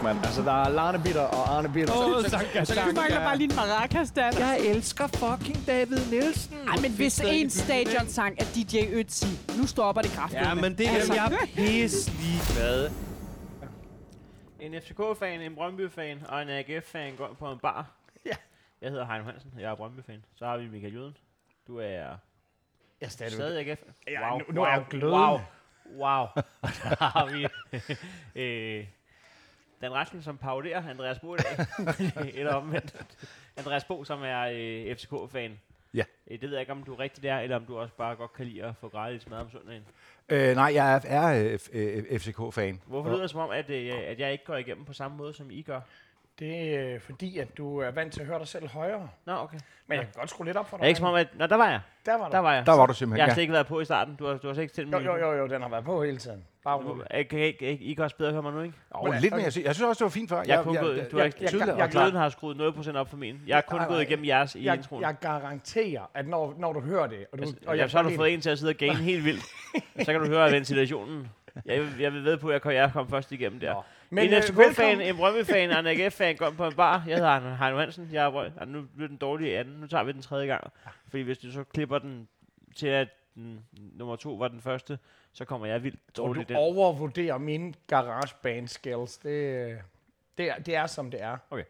fuck, mand. Altså, der er Larne Bitter og Arne Bitter. Åh, Sanka, Så du mangler bare lige en maracas, Dan. Jeg elsker fucking David Nielsen. Ej, men hvis en stadionsang er DJ Ötzi, nu stopper det kraftigt. Ja, men det er Altså. jeg pisse ligeglad. En FCK-fan, en Brøndby-fan og en AGF-fan går på en bar. Ja. Jeg hedder Heino Hansen, jeg er Brøndby-fan. Så har vi Michael Jøden. Du er Jeg er stadigvæk. stadig AGF. Ja, nu- nu er jeg glødende. Wow. Wow. Så har vi øh, Dan Rasmussen, som pauderer Andreas Bo i dag. Eller omvendt. Andreas Bo, som er øh, FCK-fan. Ja. Øh, det ved jeg ikke, om du er rigtig der, eller om du også bare godt kan lide at få gratis mad om søndagen. Øh, nej, jeg er, er øh, f- øh, FCK-fan. Hvorfor lyder det som om, at, øh, at jeg ikke går igennem på samme måde, som I gør? Det er øh, fordi, at du er vant til at høre dig selv højere. Nå, okay. Men jeg kan godt skrue lidt op for Er dig. det ikke som om, at... Nå, der var jeg. Der var Der der. var jeg. Der var du Jeg simpelthen, har ja. slet ikke været på i starten. Du har, du har slet ikke tændt Jo, jo, jo, jo, den har været på hele tiden. Bare Du, jeg kan ikke, ikke, I kan også bedre høre mig nu, ikke? Oh, lidt mere. Jeg synes, jeg synes også, det var fint før. Jeg er kun gået, du har jeg- ikke, jeg- tydeligt, jeg- og glæden har skruet 0% op for min. Jeg er kun gået igennem jeres i Jeg, introen. jeg garanterer, at når, når du hører det, og du... Altså, og ja, så har du fået en til at sidde og game helt vildt. så kan du høre ventilationen. Jeg, jeg vil ved på, at jeg kom, jeg kom først igennem der. Men en øh, FCK-fan, velkommen. en Brøndby-fan og en AGF-fan går på en bar. Jeg hedder Heino Hansen. Jeg er, Brø- ah, nu bliver den dårlige anden. Nu tager vi den tredje gang. Fordi hvis du så klipper den til, at den, nummer to var den første, så kommer jeg vildt dårligt du den. overvurderer mine garageband skills. Det, øh, det, er, det er, som det er. Okay.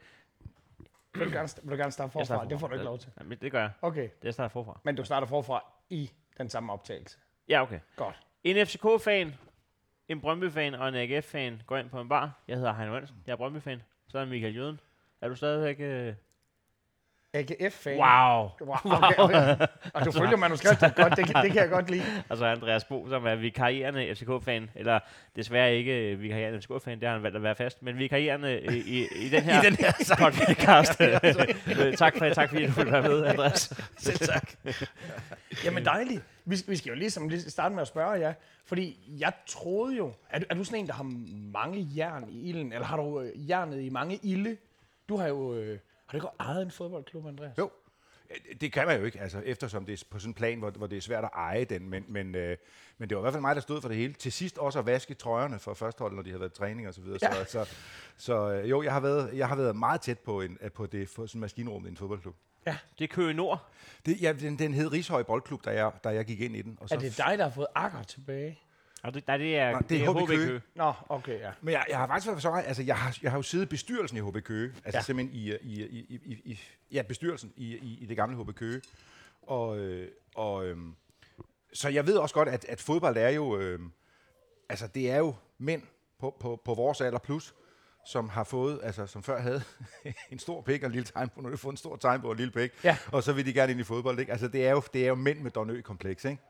Vil du gerne, vil du gerne starte starter forfra? Det får du ikke lov til. Jamen, det gør jeg. Okay, Det jeg starter forfra. men du starter forfra i den samme optagelse. Ja, okay. Godt. En FCK-fan, en Brøndby-fan og en AGF-fan går ind på en bar. Jeg hedder Heino Hansen. Jeg er Brøndby-fan. Så er Michael Jøden. Er du stadigvæk... Øh... AGF-fan. Wow! Wow, okay, okay. Og du følger manuskriptet godt, det, det kan jeg godt lide. Altså Andreas Bo, som er vikarierende FCK-fan. Eller desværre ikke øh, vikarierende FCK-fan. Det har han valgt at være fast. Men vikarierende i, i, i den her, I den her podcast. Øh, tak, for, tak fordi du ville være med, Andreas. Selv tak. Jamen dejligt. Vi, vi skal jo ligesom lige starte med at spørge jer, fordi jeg troede jo, er du, er du sådan en, der har mange jern i ilden, eller har du øh, jernet i mange ilde? Du har jo, øh, har du ikke ejet en fodboldklub, Andreas? Jo. Ja, Det kan man jo ikke, altså, eftersom det er på sådan en plan, hvor, hvor det er svært at eje den, men, men, øh, men det var i hvert fald mig, der stod for det hele. Til sidst også at vaske trøjerne for førsteholdet, når de havde været i træning og så videre. Ja. Så, så, så øh, jo, jeg har, været, jeg har været meget tæt på, en, på det for sådan maskinrum i en fodboldklub. Det er Køge Nord. Det, ja, den, den hed Rishøj Boldklub, da jeg, da jeg gik ind i den. Og så Er det dig, der har fået akker tilbage? Og det, nej, det er, Nej, det er HB Køge. Nå, okay, ja. Men jeg, jeg har faktisk været så altså jeg har, jeg har jo siddet i bestyrelsen i HB Køge, altså Ja. ja. simpelthen i, i, i, i, i, i ja, bestyrelsen i, i, i det gamle HB Køge. Og, øh, og øhm, så jeg ved også godt, at, at fodbold er jo, øhm, altså det er jo mænd på, på, på vores alder plus, som har fået, altså som før havde en stor pik og en lille tegnbog, nu har de fået en stor tegnbog og en lille pik, Ja. og så vil de gerne ind i fodbold, ikke? Altså det er jo, det er jo mænd med Donø-kompleks, ikke?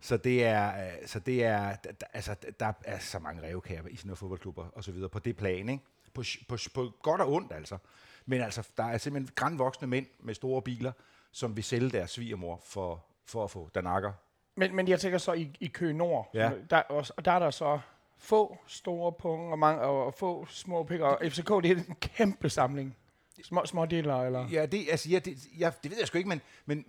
Så det er, øh, så det er, altså der er så mange revkæber i sådan nogle fodboldklubber og så videre på det plan, ikke? På, på, på godt og ondt altså. Men altså, der er simpelthen grandvoksne mænd med store biler, som vil sælge deres svigermor for, for at få danakker. Men, men jeg tænker så i, i Køge Nord, Ja. der, er også- og der er der så få store punge og, mange, og, og få små pikker. Og FCK, det er en kæmpe samling. Små, små deler, eller? Ja, det, altså, ja, det, ja, det ved jeg sgu ikke, men, men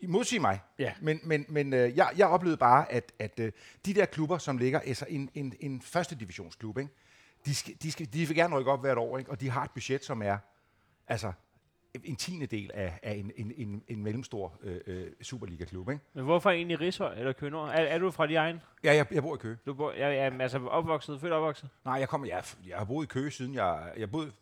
I modsige mig. Ja. Men, men, men øh, jeg, jeg oplevede bare, at, at øh, de der klubber, som ligger, altså en, en, en første divisionsklub, ikke? De, skal, de, skal, de vil gerne rykke op hvert år, ikke? og de har et budget, som er altså, en tiende del af, af en, en, en, en mellemstor øh, øh, Superliga-klub. Ikke? Men hvorfor egentlig Rishøj eller Nord? Er, er du fra de egen? Ja, jeg, jeg bor i Køge. Du bor, jeg, jeg, altså opvokset, født opvokset? Nej, jeg, kommer, jeg, jeg har boet i Køge siden jeg... Jeg boede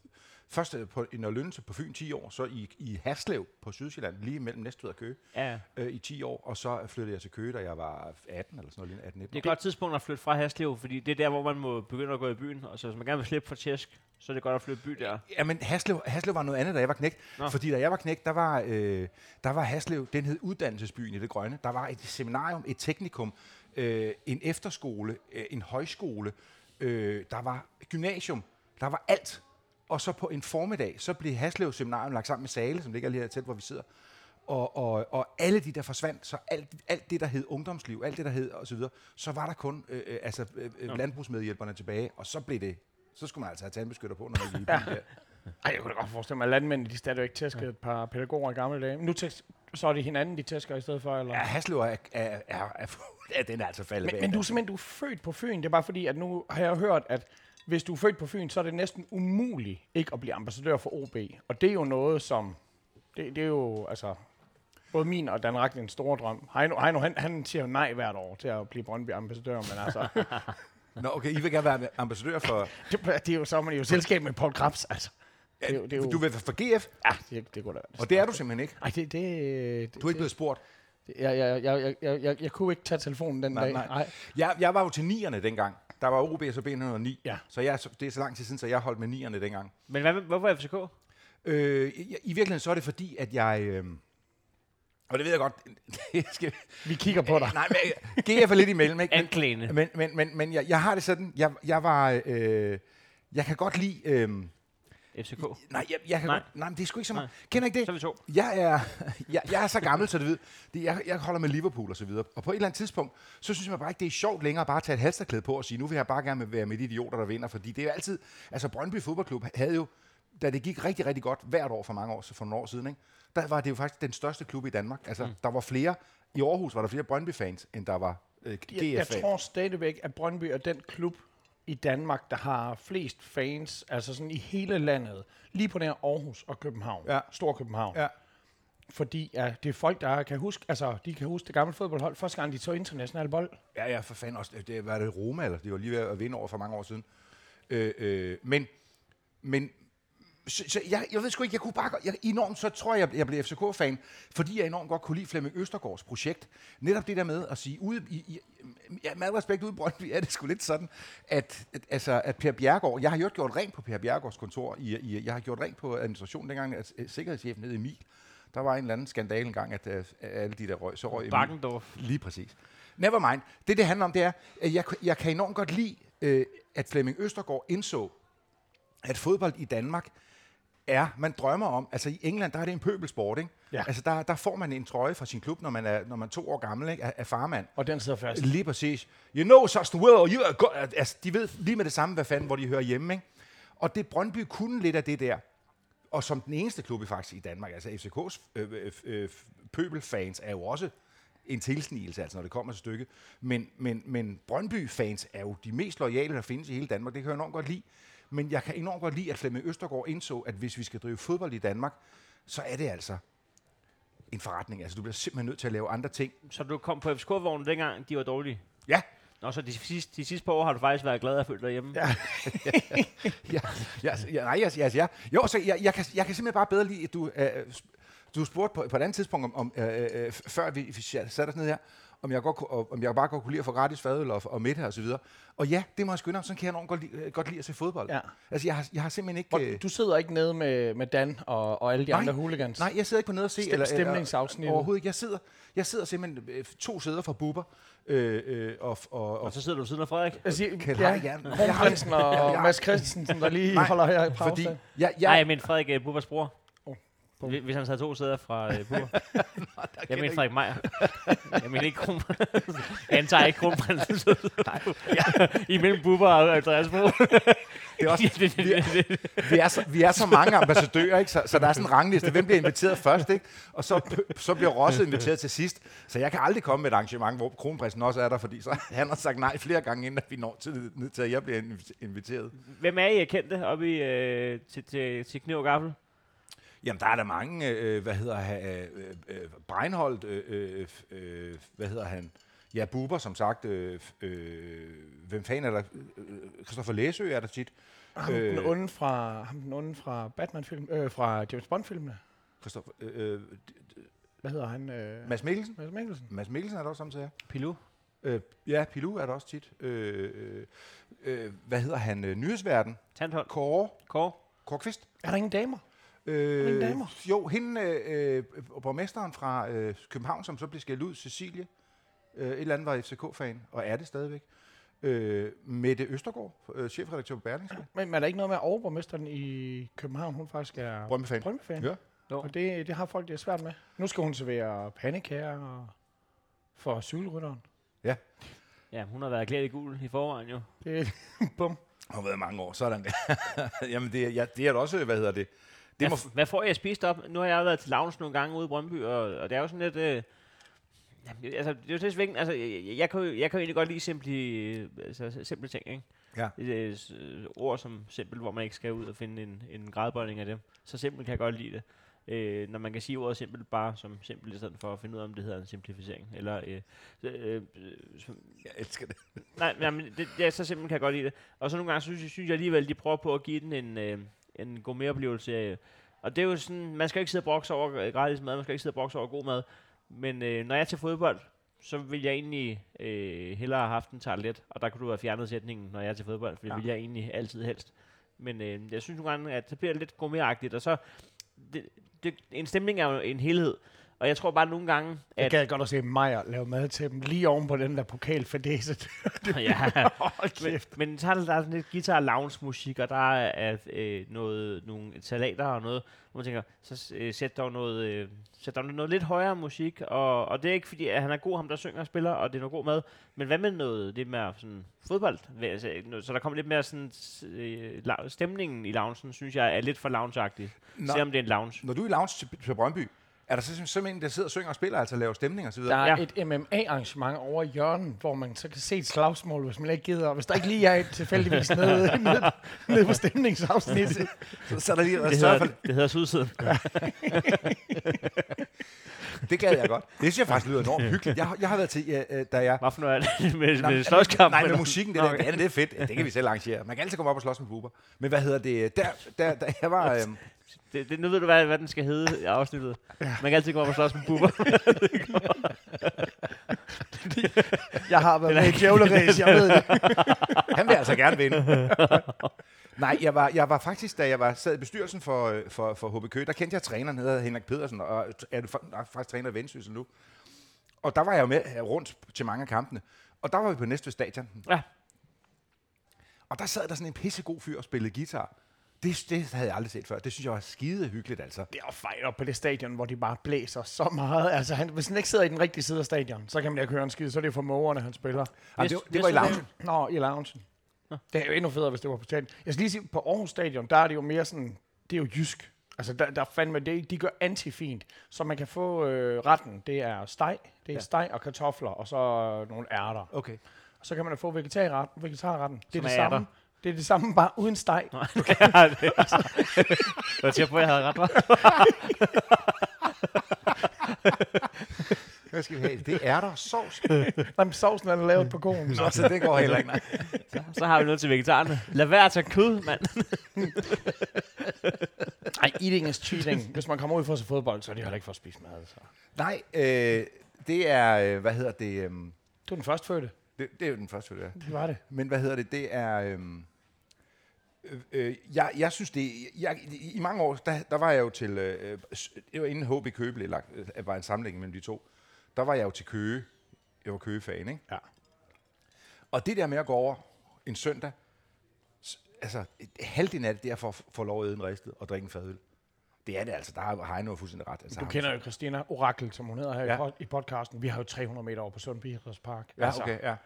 først øh, på, i Nørlønse på Fyn 10 år, så i, i Haslev på Sydsjælland, lige mellem Næstved og Køge, Ja. øh, i 10 år, og så flyttede jeg til Køge, da jeg var 18 eller sådan noget, 18-19 Det er et godt tidspunkt at flytte fra Haslev, fordi det er der, hvor man må begynde at gå i byen. Og så hvis man gerne vil slippe for tæsk, så er det godt at flytte by der. Ja, men Haslev, Haslev var noget andet, da jeg var knægt. Nå. Fordi da jeg var knægt, der var, øh, der var Haslev, den hed Uddannelsesbyen i det grønne. Der var et seminarium, et teknikum, øh, en efterskole, øh, en højskole, øh, der var gymnasium, der var alt. Og så på en formiddag, så blev Haslev Seminarium lagt sammen med Sale, som ligger lige her tæt, hvor vi sidder. Og, og, og alle de der forsvandt, så alt, alt det, der hed ungdomsliv, alt det, der hed og så videre, så var der kun øh, øh, altså, øh, øh, landbrugsmedhjælperne tilbage, og så blev det, så skulle man altså have tandbeskytter på, når man gik der. Ej, jeg kunne da godt forestille mig, at landmændene de stadigvæk tæskede et par pædagoger i gamle dage. Men nu tæsk, så er det hinanden, de tæsker i stedet for, eller? Ja, Haslev er, er, er, er, er ja, den er altså faldet Men, bag. men du er simpelthen du er født på Fyn. Det er bare fordi, at nu har jeg hørt, at hvis du er født på Fyn, så er det næsten umuligt ikke at blive ambassadør for OB. Og det er jo noget, som... Det, det er jo, altså... Både min og Dan Rack en stor drøm. Heino, Heino han, han siger jo nej hvert år til at blive Brøndby ambassadør, men altså... Nå, okay, I vil gerne være ambassadør for... det, det, er jo så er man jo i selskab med Paul Krabs, altså. Det, er jo- det er jo, Du vil være for GF, Ja, det, det kunne da og det er du simpelthen ikke. Ej, det, det, det, Du er ikke blevet spurgt. jeg, jeg, jeg, jeg, jeg, jeg, jeg kunne ikke tage telefonen den Nej, dag. nej. nej. Jeg, jeg var jo til nierne dengang. Der var OB og så B109. Ja. Så jeg, det er så lang tid siden, så jeg holdt med nierne dengang. Men hvad, hvorfor FCK? Øh, i, I virkeligheden så er det fordi, at jeg... Øh, og det ved jeg godt. det skal, Vi kigger på dig. nej, men GF er lidt imellem, ikke? Anklagende. men, men, men, men jeg, jeg har det sådan, jeg, jeg var... Øh, jeg kan godt lide... Øh, FCK. nej, jeg, jeg kan Nej. godt... Nej, men det er sgu ikke så meget. Kender ikke det? Så er vi to. Jeg er, jeg, jeg er så gammel, så du ved, det, jeg, jeg holder med Liverpool og så videre. Og på et eller andet tidspunkt, så synes jeg bare ikke, det er sjovt længere bare at tage et halsterklæde på og sige, nu vil jeg bare gerne være med de idioter, der vinder. Fordi det er jo altid, altså Brøndby Fodboldklub havde jo, da det gik rigtig, rigtig godt hvert år for mange år, for nogle år siden, ikke? der var det jo faktisk den største klub i Danmark. Altså, mm. der var flere, i Aarhus var der flere Brøndby-fans, end der var øh, Jeg, jeg GF-fans. tror stadigvæk, at Brøndby er den klub i Danmark, der har flest fans, altså sådan i hele landet, lige på nær Aarhus og København, Ja. Stor København. Ja. Fordi ja, det er folk, der kan huske, altså de kan huske det gamle fodboldhold, første gang de tog international bold. Ja, ja, for fanden også. Det var det Roma, eller de var lige ved at vinde over for mange år siden. Øh, øh, men, men så, så jeg, jeg ved sgu ikke, jeg kunne bare jeg, enormt, så tror jeg, jeg blev FCK-fan, fordi jeg enormt godt kunne lide Flemming Østergaards projekt. Netop det der med at sige, ude i, i ja, med respekt ude i Brøndby, er det sgu lidt sådan, at, at, altså, at Per Bjergård, jeg har jo gjort rent på Per Bjergårds kontor, i, i, jeg har gjort rent på administrationen dengang, at øh, sikkerhedschefen hed Emil, der var en eller anden skandale engang, at, øh, alle de der røg, så røg. Bakkendorf. Lige præcis. Never mind. Det, det handler om, det er, at jeg, jeg kan enormt godt lide, øh, at Flemming Østergaard indså, at fodbold i Danmark er, man drømmer om, altså i England, der er det en pøbelsport, ikke? Ja. Altså der, der får man en trøje fra sin klub, når man er, når man er to år gammel, ikke? Af, af farmand. Og den sidder fast. Lige præcis. You know such the world, you are go-" altså, de ved lige med det samme, hvad fanden, hvor de hører hjemme, ikke? Og det Brøndby kunne lidt af det der, og som den eneste klub i faktisk i Danmark, altså FCK's øh, øh, øh, pøbelfans er jo også en tilsnigelse, altså når det kommer til stykket. Men, men, men Brøndby-fans er jo de mest loyale, der findes i hele Danmark. Det kan jeg enormt godt lide. Men jeg kan enormt godt lide, at Flemming Østergaard indså, at hvis vi skal drive fodbold i Danmark, så er det altså en forretning. Altså, du bliver simpelthen nødt til at lave andre ting. Så du kom på FCK-vognen dengang, de var dårlige? Ja, Nå, så de sidste, de sidste par år har du faktisk været glad at føle dig hjemme? Ja. ja, ja, ja, nej, jeg, jeg, jeg, jo, så jeg, jeg, kan, jeg kan simpelthen bare bedre lide, at du, øh, du spurgte på, på et andet tidspunkt, om, om, øh, øh, f- før vi, vi satte os ned her, om jeg, godt, om jeg bare godt kunne lide at få gratis fadøl og, og middag og så videre. Og ja, det må jeg skynde om, sådan kan jeg enormt godt lide, øh, godt lide at se fodbold. Ja. Altså, jeg har, jeg har simpelthen ikke... Hvor, Øh, du sidder ikke nede med, med Dan og, og alle de Nej. andre hooligans. nej, jeg sidder ikke på nede og se... Stem- stemningsafsnittet. Overhovedet ikke. Jeg sidder, jeg sidder simpelthen øh, to sæder fra Bubber, øh, øh, og, og, og, Og så sidder du siden af Frederik? Jeg siger, Kjeld ja, Heigan. Kronprinsen og Ja. Mads Christensen, der lige Nej, holder her i pause. fordi... Fordi, Jeg, Nej, mener Frederik uh, Bubbers bror. Hvis hvis han tager to sæder fra uh, Bubber. jeg jeg mener Frederik Meier. jeg mener ikke kronprinsen. Han tager ikke kronprinsen. Imellem Bubber og Andreas Bo. det er også, det, det. vi, er så, vi er så mange ambassadører, ikke? Så, så der er sådan en rangliste. Hvem bliver inviteret først, ikke? Og så, så bliver Rosse inviteret til sidst. Så jeg kan aldrig komme med et arrangement, hvor kronprinsen også er der, fordi så han har sagt nej flere gange, inden vi når til, ned til, at jeg bliver invi- inviteret. Hvem er I kendte oppe i, øh, til, til, til Kniv og Gaffel? Jamen, der er der mange, øh, hvad hedder han, øh, øh, Breinholt, øh, øh, øh, hvad hedder han? Ja, Buber, som sagt. Øh, øh, hvem fanden er der? Øh, Christoffer Læsø er der tit. ham, Øh. den onde fra, ham den onde fra Batman-film, øh, fra James Bond-filmene. Christoffer, øh, øh, Hvad hedder han? Øh, Mads Mikkelsen. Mads Mikkelsen. Mads Mikkelsen er der også samtidig. Pilu? Øh, ja, Pilu er der også tit. Øh, øh, øh, hvad hedder han? Øh, Nyhedsverden. Tandhold? Kåre. Kåre? Kåre Kvist. Er der ingen damer? Øh, ingen damer? Jo, hende, øh, øh, borgmesteren fra øh, København, som så blev skældt ud, Cecilie. Øh, et eller andet var FCK-fan, og er det stadigvæk. Øh, Mette Østergaard, øh, chefredaktør på Berlingske. Men, men er der ikke noget med at overborgmesteren i København, hun faktisk er Brøndby-fan. Brøndby-fan? Ja. Og det, det har folk det er svært med. Nu skal hun servere pandekager og for cykelrytteren. Ja, hun har været klædt i gul i forvejen jo. Det bum. Det har været mange år, sådan. Jamen, det er, ja, det er da også, hvad hedder det? Det må, Hvad, får jeg at spise op? Nu har jeg været til lounge nogle gange ude i Brøndby, og, og det er jo sådan lidt... Øh, jamen, altså, det er jo lidt svingende. Altså, jeg, jeg, kan jo, jeg kan jo egentlig godt lide simple, altså, simple ting, ikke? Ja. Øh, ord som simpelt, hvor man ikke skal ud og finde en, en gradbøjning af dem. Så simpelt kan jeg godt lide det. Øh, når man kan sige ordet simpelt bare som simpelt, i stedet for at finde ud af, om det hedder en simplificering. Eller, øh, øh, øh, som- Jeg elsker det. nej, nej, men det, det er så simpelt, kan jeg godt lide det. Og så nogle gange synes, jeg- synes jeg alligevel, de prøver på at give den en, øh, en gourmetoplevelse. Øh, og det er jo sådan, man skal ikke sidde og brokse over gratis mad, man skal ikke sidde og brokse over god mad. Men øh, når jeg er til fodbold, så vil jeg egentlig øh, hellere have haft en tarlet, og der kunne du have fjernet sætningen, når jeg er til fodbold, for det Ja. vil jeg egentlig altid helst. Men øh, jeg synes nogle gange, at det bliver lidt gourmetagtigt, og så, det, det, en stemning er jo en helhed, og jeg tror bare nogle gange, Jeg at... gad godt at se Meyer lave mad til dem lige oven på den der pokalfadese. ja, men, kæft. men så er der, der er sådan lidt guitar lounge musik, og der er øh, noget, nogle salater og noget, hvor man tænker, så øh, sæt dog noget, øh, sæt dog noget lidt højere musik, og, og det er ikke fordi, at han er god, ham der synger og spiller, og det er noget god mad, men hvad med noget lidt mere sådan fodbold? Altså, noget- så der kommer lidt mere sådan, øh, stemningen i loungen, synes jeg, er lidt for loungeagtig, selvom det er en lounge. Når du er i lounge til, til Brøndby, er der så simpelthen- simpelthen en, der sidder og synger og spiller, altså laver stemning og så Der videre? er Ja. et MMA-arrangement over i hjørnet, hvor man så kan se et slagsmål, hvis man ikke gider. Og hvis der ikke lige er et tilfældigvis nede, nede, nede på stemningsafsnittet. Så, så er der lige Det hedder, for, det hedder Sydsiden. det gad jeg godt. Det synes jeg faktisk lyder enormt hyggeligt. Jeg, har- jeg har været til, ja, øh, da jeg... Hvad for noget er det? med, Nej, med slåskamp? Nej, med musikken, det, der, det, andet, det er fedt. Ja, det kan vi selv arrangere. Man kan altid komme op og slås med buber. Men hvad hedder det? Der, der, der jeg var... Øhm, Det, det, nu ved du, hvad, hvad den skal hedde i afsnittet. Man kan altid gå op og slås med buber. Jeg har været med i djævleræs, jeg ved det. han vil altså gerne vinde. Nej, jeg var, jeg var faktisk, da jeg var sad i bestyrelsen for, for, for HB Køge, der kendte jeg træneren, hedder Henrik Pedersen, og er du fa- faktisk træner i Vendsyssel nu. Og der var jeg jo med øh, rundt til mange af kampene. Og der var vi på Næstved Stadion. Ja. Og der sad der sådan en pissegod fyr og spillede guitar. Det, det havde jeg aldrig set før. Det synes jeg var skide hyggeligt, altså. Det er jo fejl op på det stadion, hvor de bare blæser så meget. Altså, han, hvis han ikke sidder i den rigtige side af stadion, så kan man ikke høre en skid. Så er det for mågerne, han spiller. Ej, det, var- det var i loungen. Nå, i loungen. Det er jo endnu federe, hvis det var på stadion. Jeg skal lige sige, på Aarhus Stadion, der er det jo mere sådan, det er jo jysk. Altså, der, der fandme, det, de gør anti-fint. Så man kan få øh, retten, det er steg, det er ja. steg og kartofler, og så øh, nogle ærter. Okay. Og så kan man da få vegetarret, vegetarretten. Det er Som det samme. ærter. Det er det samme, bare uden steg. ja, det Jeg var på, jeg havde ret, var. Hvad skal vi have? Det er der sovs. Nej, men sovsen er lavet på konen. Nå, så det går heller ikke. Nej. Så har vi noget til vegetarerne. Lad være at tage kød, mand. Ej, eating is cheating. Hvis man kommer ud for at se fodbold, så er det heller ikke for at spise mad. Så. Nej, øh, det er, øh, hvad hedder det, øh, Du er den første fødte. det, det er jo den første, det er. Det var det. Men hvad hedder det, det er, øh, øh, øh, jeg, jeg synes det, jeg, i, mange år, der, der var jeg jo til, øh, s- det var inden HB Køge blev lagt, øh, var en sammenlægning mellem de to, der var jeg jo til Køge, jeg var Køge-fan, ikke? Ja. Og det der med at gå over en søndag, altså halvdelen af det, det er for at få lov at æde en ristet og drikke en fadøl. Det er det altså, der har Heino fuldstændig ret. Altså, Du kender jo Christina Orakel, som hun hedder her Ja. i, pod- i podcasten. Vi har jo 300 meter over på Sundby Idrætspark. Ja, okay, ja.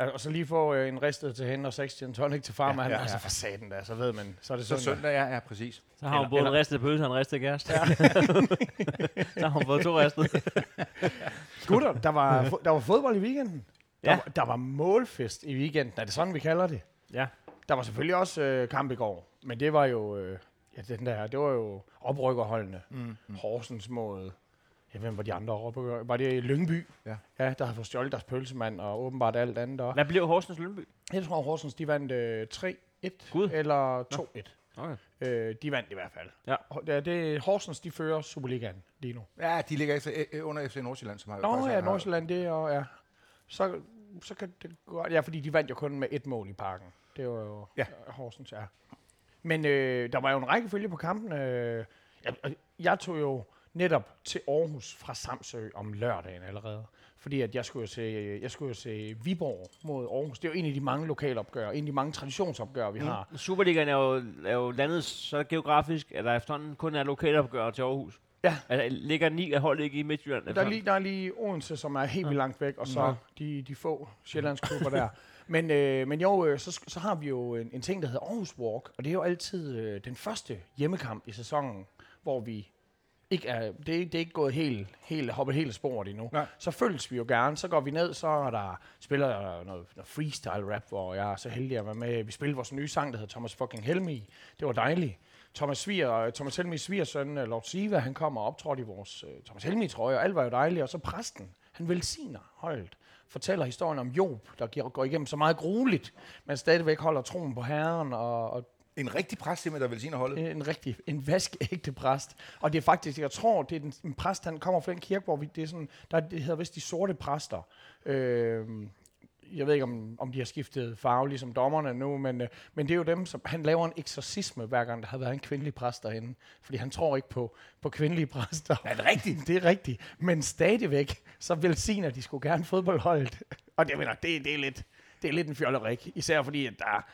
Altså, og så lige få øh, en ristet til hende og 6 gin tonic til farmand. Ja, Ja, ja. Altså for satan da, så ved man, så er det Så søndag. søndag, ja, ja, præcis. Så har hun Eller- både en ristet pølse og en ristet gærst. Ja. så har hun fået to ristet. Gutter, der var, fo- der var fodbold i weekenden. Der, Ja. var, der var målfest i weekenden. Er det sådan, vi kalder det? Ja. Der var selvfølgelig også øh, kamp i går, men det var jo, øh, ja, den der, det var jo oprykkerholdene. Mm. Horsens mod, ja, hvem var de andre oprykker? Var det Lyngby? Ja. Ja, der havde fået stjålet deres pølsemand og åbenbart alt andet. Og Hvad blev Horsens Lønby? jeg tror, Horsens, de vandt øh, 3-1 Gud. eller 2-1. Okay. Øh, de vandt i hvert fald. Ja. Det, er- det, Horsens, de fører Superligaen lige nu. Ja, de ligger efter, øh, under FC Nordsjælland, som har Nå ja, Nordsjælland, det er og ja. Så, så kan det gå Ja, fordi de vandt jo kun med et mål i parken. Det var jo Ja. ja. Horsens, ja. Men øh, der var jo en række følge på kampen. Øh, jeg, jeg tog jo netop til Aarhus fra Samsø om lørdagen allerede. Fordi at jeg skulle jo se, jeg skulle jo se Viborg mod Aarhus. Det er jo en af de mange lokalopgør, en af de mange traditionsopgør, vi har. Superligaen er jo, er jo landet så geografisk, at der efterhånden kun er lokalopgør til Aarhus. Ja. Altså, ligger ni af hold ikke i Midtjylland? Der er, lige, der er lige Odense, som er helt vildt langt væk, og så Nå. de, de få Sjællandsklubber der. Men, øh, men jo, øh, så, så har vi jo en, en ting, der hedder Aarhus Walk, og det er jo altid øh, den første hjemmekamp i sæsonen, hvor vi ikke er, det, er, det er ikke gået helt, helt, hoppet helt sporet endnu. Nej. Så følges vi jo gerne. Så går vi ned, så er der spiller der noget, noget freestyle rap, hvor jeg er så heldig at være med. Vi spillede vores nye sang, der hedder Thomas fucking Helmi. Det var dejligt. Thomas, Sviger, Thomas Helmis svigersøn, øh, Lord Siva, han kom og optrådte i vores uh, Thomas Helmi trøje, og alt var jo dejligt. Og så præsten, han velsigner højt, fortæller historien om Job, der går igennem så meget grueligt, men stadigvæk holder troen på Herren og, og En rigtig præst simpelthen, der velsigner holdet. en, en rigtig, en vaskeægte præst. Og det er faktisk, jeg tror, det er den, en præst, han kommer fra den kirke, hvor vi, det er sådan, der, det hedder vist de sorte præster. Øh, jeg ved ikke, om, om de har skiftet farve, ligesom dommerne nu, men, øh, men det er jo dem, som han laver en eksorcisme, hver gang der har været en kvindelig præst derinde. Fordi han tror ikke på, på kvindelige præster. Er det rigtigt? Det er rigtigt. Men stadigvæk, så velsigner de skulle gerne fodboldholdet. Og det, jeg mener, det, det, er lidt, det er lidt en fjollerik. Især fordi, at der,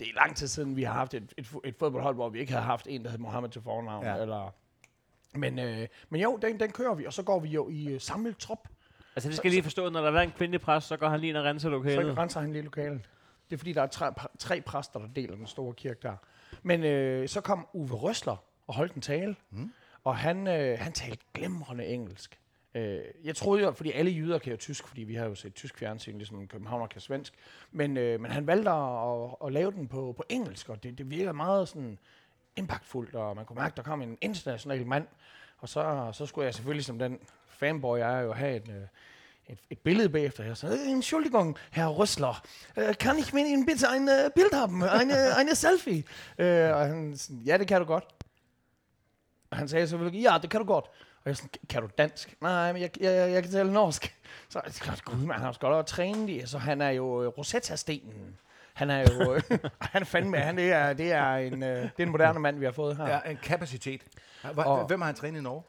det er lang tid siden, vi har haft et, et, et fodboldhold, hvor vi ikke havde haft en, der hed Mohammed til fornavn. Ja. Eller, men, øh, men jo, den, den kører vi, og så går vi jo i øh, samlet trop. Altså, det skal jeg lige forstå, når der er en kvindelig præst, så går han lige ind og renser Så lokalet. renser han lige lokalet. Det er fordi, der er tre, tre præster, der deler den store kirke der. Men øh, så kom Uwe Røsler og holdt en tale, mm. og han, øh, han talte glimrende engelsk. Øh, jeg troede jo, fordi alle jyder kan jo tysk, fordi vi har jo set tysk fjernsyn, ligesom Københavner kan svensk. Men, øh, men han valgte at, at, at lave den på, på engelsk, og det, det virker meget sådan impactfuldt, og man kunne mærke, at der kom en international mand. Og så, så skulle jeg selvfølgelig som den fanboy, jeg er jo have et, øh, et, et billede bagefter. Jeg sagde, øh, Entschuldigung, Herr Rössler, øh, kan ich mit Ihnen bitte ein äh, Bild haben? Eine, eine Selfie? Øh, og han ja, det kan du godt. Og han sagde selvfølgelig, ja, det kan du godt. Og jeg sådan, kan du dansk? Nej, men jeg, jeg, jeg, jeg kan tale norsk. Så jeg tænkte, gud, man, han har sgu godt træne i. Så han er jo øh, Rosetta-stenen. Han er jo, øh, han er fandme, han det er, det er en, øh, det er en moderne mand, vi har fået her. Ja, en kapacitet. Hvor- Og- Hvem har han trænet i Norge?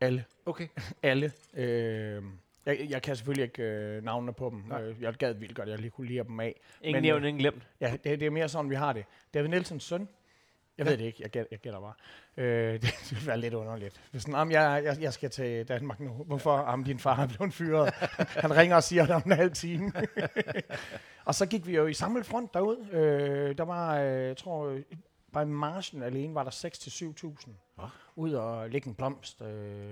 Alle. Okay. Alle. Øh, jeg, jeg kan selvfølgelig ikke øh, navnene på dem. Øh, jeg gad vildt godt, jeg lige kunne lide dem af. Ingen nævnt, ingen glemt. Ja, det, det er mere sådan, vi har det. David Nielsens søn. Jeg ved det ikke, jeg gætter, jeg gætter bare. Øh, det, det vil være lidt underligt. Hvis sådan, "Jamen, jeg, jeg, jeg skal til Danmark nu. Hvorfor? Jamen, din far er blevet fyret. Han ringer og siger det om en halv time. og så gik vi jo i samlet front derud. Øh, der var, øh, jeg tror, øh, bare i marchen alene var der 6-7.000 Nå. ud og lægge en blomst. Øh,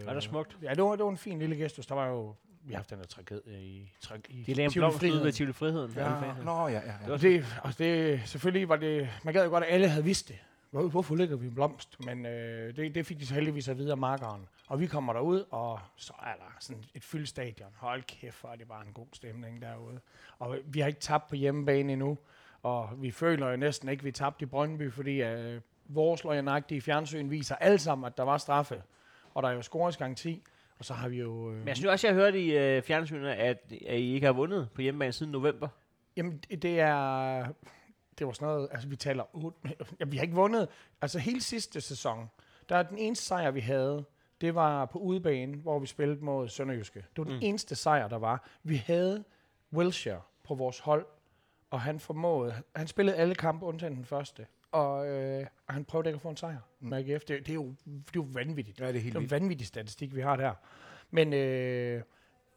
Er det smukt? Ja, det var, det var en fin lille gestus. Der var jo, vi har haft den der tragedie i, tra- i De lagde en blomst ud ved Tivoli Friheden. Ja, nå, ja, ja. ja. Det, og det, selvfølgelig var det, man gad jo godt, at alle havde vidst det. Hvor, hvorfor lægger vi en blomst? Men øh, det, det fik de så heldigvis at vide af markeren. Og vi kommer derud, og så er der sådan et fyldt stadion. Hold kæft, hvor er det bare en god stemning derude. Og vi har ikke tabt på hjemmebane endnu. Og vi føler jo næsten ikke, at vi tabte i Brøndby, fordi øh, vores løgnagtige fjernsyn viser alle sammen, at der var straffe. Og der er jo scoringsgaranti. Og så har vi jo... Øh, Men jeg synes også, jeg har hørt i øh, fjernsynet, at, at I ikke har vundet på hjemmebane siden november. Jamen, det er... Det var sådan noget... Altså, vi taler... otte- Ja, vi har ikke vundet... Altså, hele sidste sæson, der er den eneste sejr, vi havde, det var på udebane, hvor vi spillede mod Sønderjyske. Det var den Mm. eneste sejr, der var. Vi havde Wilshire på vores hold, og han formåede... Han spillede alle kampe, undtagen den første. Og, øh, han prøvede ikke at få en sejr Mm. med AGF. Det, det, er jo, det er jo vanvittigt. Ja, det er helt Det er en vanvittig statistik, vi har der. Men øh,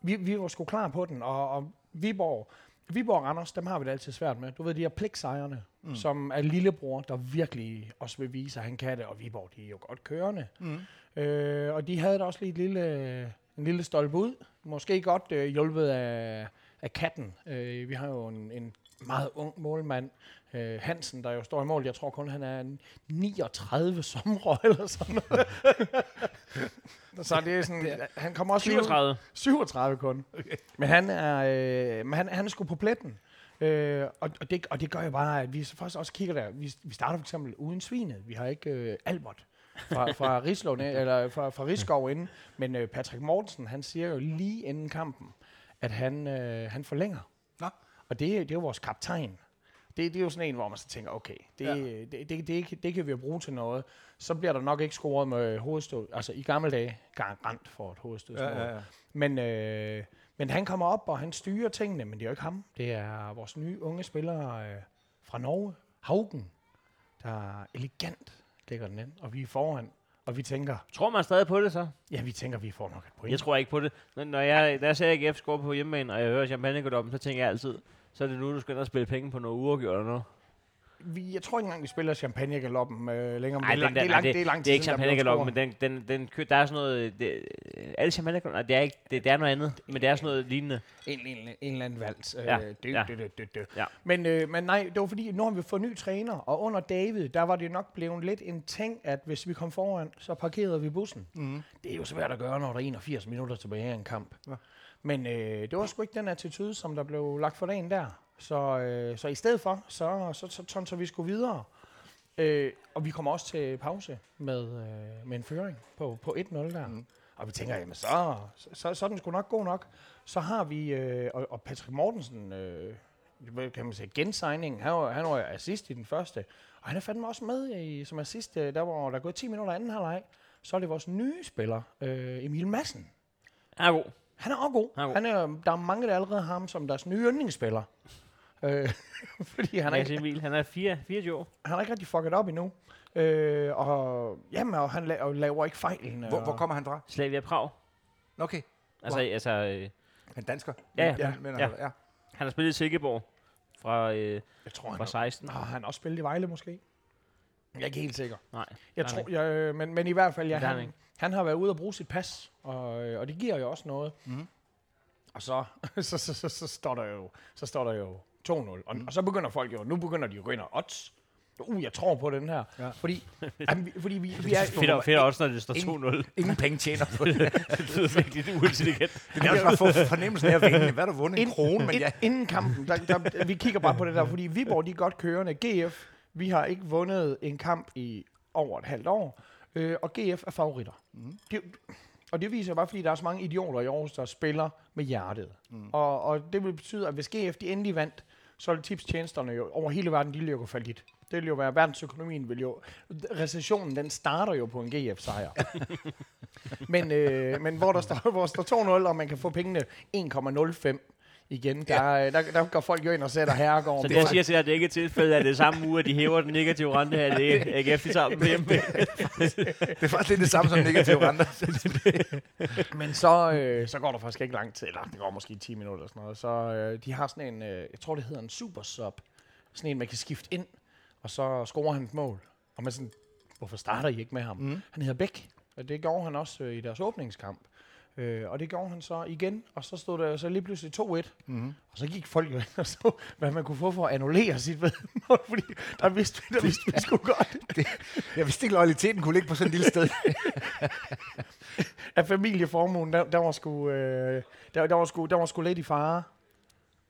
vi, vi var sgu klar på den, og, og Viborg, Viborg og Randers, dem har vi det altid svært med. Du ved, de her pligtsejrene, Mm. mm. som er lillebror, der virkelig også vil vise, at han kan det. Og Viborg, de er jo godt kørende. Mm. Øh, og de havde da også lige et lille, en lille stolpe ud. Måske godt øh, hjulpet af, af katten. Øh, vi har jo en, en meget ung målmand, øh, Hansen, der jo står i mål. Jeg tror kun, han er en 39 sommer eller sådan noget. Så det er sådan, han kommer også lige ud- 37. 37 kun. Okay. Men han er, øh, men han, han er sgu på pletten. Øh, og, og, det, og det gør jo bare, at vi så først også kigger der. Vi, vi starter for eksempel uden svinet. Vi har ikke øh, Albert fra, fra Rislov, eller fra, fra Rigskov inden. Men øh, Patrick Mortensen, han siger jo lige inden kampen, at han, øh, han forlænger. Og det, det er jo vores kaptajn. Det, det er jo sådan en, hvor man så tænker, okay, det, Ja. det, det, det, det, kan- det kan vi jo bruge til noget. Så bliver der nok ikke scoret med hovedstød. Altså i gamle dage, garant for et hovedstød. Ja, ja, ja. Men, øh, men han kommer op, og han styrer tingene, men det er jo ikke ham. Det er vores nye unge spiller øh, fra Norge, Haugen, der elegant lægger den ind, og vi er foran. Og vi tænker, Tror man stadig på det så? ja, vi tænker, vi får nok et point. Jeg tror ikke på det. Når, jeg, når jeg ser AGF score på hjemmebane, og jeg hører champagne så tænker jeg altid, så er det nu, du skal ind og spille penge på noget uafgjort eller noget. vi, jeg tror ikke engang, vi spiller champagnegaloppen øh, længere. Ej, men den det, er der- lang, nej, det, er lang Det er ikke siden, der blev champagne men den, den, den, kø- der er sådan noget... Det, alle champagne det er ikke, det, det er noget andet, men det er sådan noget lignende. En, en, en eller anden vals. Øh, Ja, det, ja. det, det, det, det. Ja. Men, øh, men nej, det var fordi, nu har vi fået ny træner, og under David, der var det nok blevet lidt en ting, at hvis vi kom foran, så parkerede vi bussen. Mm. Det er jo svært at gøre, når der er 81 minutter tilbage af en kamp. Ja. Men øh, det var sgu ikke den attitude, som der blev lagt for dagen der. Så, øh, så i stedet for, så, så, så tonser vi skulle videre. Øh, og vi kommer også til pause med, øh, med en føring på, på 1-0 der. Mm. Og vi tænker, jamen så, så, så, så er den sgu nok god nok. Så har vi, øh, og, og Patrick Mortensen, øh, kan man sige, gensigning, han var, han var assist i den første. Og han er fandme også med i, som assist, øh, der hvor der er gået 10 minutter anden halvleg. Så er det vores nye spiller, øh, Emil Madsen. Han er god. Han er også god. Han er god. Han er, der er mange, der allerede har ham som deres nye yndlingsspiller. Øh, fordi han er, ikke, Emil, han er 4, 24 år. han er ikke rigtig fucket op endnu. Øh, og, jamen, og han la- og laver ikke fejlen. Hvor, og, hvor kommer han fra? Slavia Prag. Okay. Altså, altså øh, Han dansker? Ja, ja. Men, Ja. ja. han har spillet i Silkeborg fra, øh, Jeg tror, han fra 16. har han også spillet i Vejle måske. Jeg er ikke helt sikker. Nej. Jeg tror, jeg, øh, men, men i hvert fald, ja, han han, har været ude og bruge sit pas, og, øh, og det giver jo også noget. Mhm. Og så, så, så, så, så, står der jo, så står der jo 2-0. Og, og så begynder folk jo, nu begynder de jo at gå ind og odds. Uh, jeg tror på den her. Ja. Fordi, jamen, vi, fordi vi, vi er... Fedt, fedt også, når det står Ingen- 2-0. Ingen penge tjener på det. det lyder virkelig uintelligent. Det er også bare for fornemmelsen af at vinde. Hvad har du vundet? En krone, men ja. Inden kampen, der, der, vi kigger bare på det der, fordi Viborg, de er godt kørende. GF, vi har ikke vundet en kamp i over et halvt år, øh, og GF er favoritter. Mm. Det, og det viser bare, fordi der er så mange idioter i Aarhus, der spiller med hjertet. Mm. Og, og det vil betyde, at hvis GF de endelig vandt, så vil tipstjenesterne jo over hele verden, de vil jo gå fallit. Det vil jo være, verdensøkonomien vil jo... Recessionen, den starter jo på en GF-sejr. men, øh, men hvor der står, hvor der står 2-0, og man kan få pengene 1,05 igen, der, ja. der, der går folk jo ind og sætter herregården. Så det, jeg siger til at det ikke er tilfældet, at det er samme uge, at de hæver den negative rente her, det er AGF de sammen med hjemme. Det er faktisk lidt det samme som negative renter. Men så, øh, så går der faktisk ikke lang tid, eller det går måske 10 minutter eller sådan noget. Så øh, de har sådan en, øh, jeg tror det hedder en super sub. Sådan en, man kan skifte ind, og så scorer han et mål. Og man sådan, hvorfor starter I ikke med ham? Mm. Han hedder Bæk, og det gjorde han også øh, i deres åbningskamp. Øh, og det gjorde han så igen, og så stod der så lige pludselig 2-1. Mm. Og så gik folk jo ind og så, hvad man kunne få for at annullere sit vedmål, fordi der vidste vi, der vidste vi sgu godt, Jeg vidste ikke, loyaliteten kunne ligge på sådan et lille sted. at familieformuen, der, der, var sgu, øh, der, der, var sgu, der var sgu lidt i fare.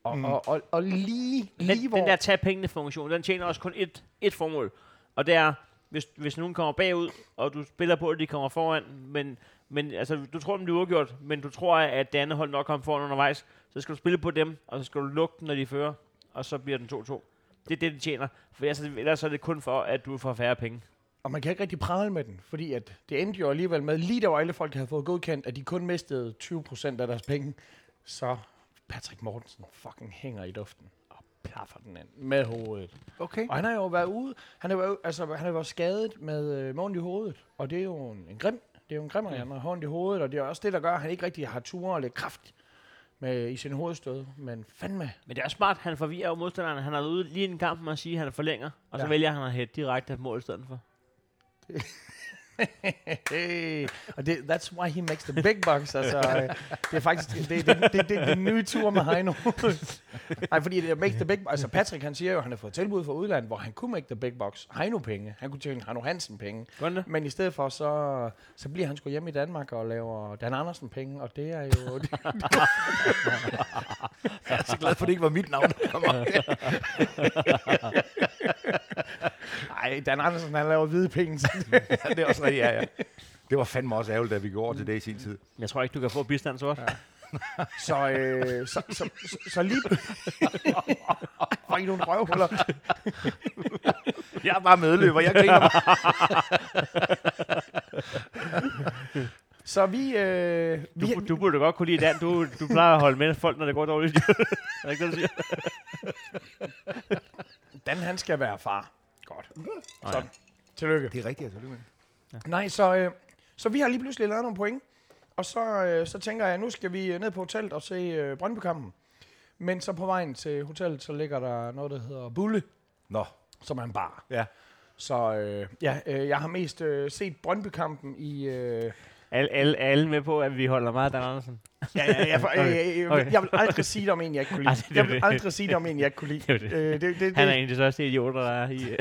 Og, mm. og, og, og lige, lige Den, hvor... den der tag pengene funktion, den tjener også kun et, et formål. Og det er, hvis, hvis nogen kommer bagud, og du spiller på, at de kommer foran, men, men altså, du tror, den bliver uafgjort, men du tror, at det andet hold nok kommer foran undervejs, så skal du spille på dem, og så skal du lukke den, når de fører, og så bliver den 2-2. Det er det, det tjener. For ellers, er det- ellers er det kun for, at du får færre penge. Og man kan ikke rigtig prale med den, fordi at det endte jo alligevel med, lige der hvor alle folk havde fået godkendt, at de kun mistede 20% af deres penge, så Patrick Mortensen fucking hænger i duften og plaffer den ind med hovedet. Okay. Og han har jo været ude, han har jo, altså, han har været skadet med, øh, ondt i hovedet, og det er jo en, en grim, det er jo en grim, at han har ondt i hovedet, og det er også det, der gør, at han ikke rigtig har tur og lidt kraft med, i sin hovedstød, men fandme, Men det er smart, han forvirrer jo modstanderen. Han er ude lige en kamp med at sige, at han forlænger, og så Ja. vælger han at hætte direkte et mål i stedet for. Hey, og det, that's why he makes the big bucks. Altså, øh, det er faktisk det, det, det, det, den nye tur med Heino. Nej, fordi det er make the big Altså Patrick, han siger jo, at han har fået tilbud fra udlandet, hvor han kunne make the big bucks. Heino penge. Han kunne tjene Heino Hansen penge. Gør det? Men i stedet for, så, så bliver han sgu hjemme i Danmark og laver Dan Andersen penge, og det er jo... Det, Jeg er så glad for, at det ikke var mit navn, der kom op. ej, Dan Andersen, han laver hvide penge. Det er også rigtigt, ja, ja. Det var fandme også ærgerligt, da vi går over til det i sin tid. Jeg tror ikke, du kan få bistand så godt. Ja. Så, øh, så, så, så, så lige... Var I nogle røvhuller? Jeg er bare medløber, jeg griner bare. Så vi... Øh, vi Du, du burde godt kunne lide Dan. Du, du plejer at holde med folk, når det går dårligt. er ikke det, du siger? Dan, han skal være far. Godt. Så, ja. tillykke. Det er rigtigt, altså. Det Nej, så, øh, så vi har lige pludselig lavet nogle point. Og så, øh, så tænker jeg, at nu skal vi øh, ned på hotellet og se øh, Brøndby-kampen. Men så på vejen til hotellet, så ligger der noget, der hedder Bulle. Nå, som er en bar. Ja. Så øh, ja, øh, jeg har mest øh, set Brøndby-kampen i... Øh, Alle, alle, alle med på, at vi holder meget af Dan Andersen. ja, ja, ja, for, øh, øh, Okay. jeg vil aldrig sige det om en, jeg ikke kunne Ej, lide. det er Jeg vil det. aldrig sige det om en, jeg ikke kunne lide. Det er det. Øh, det, det, Han er det, en af de største idioter, der er i...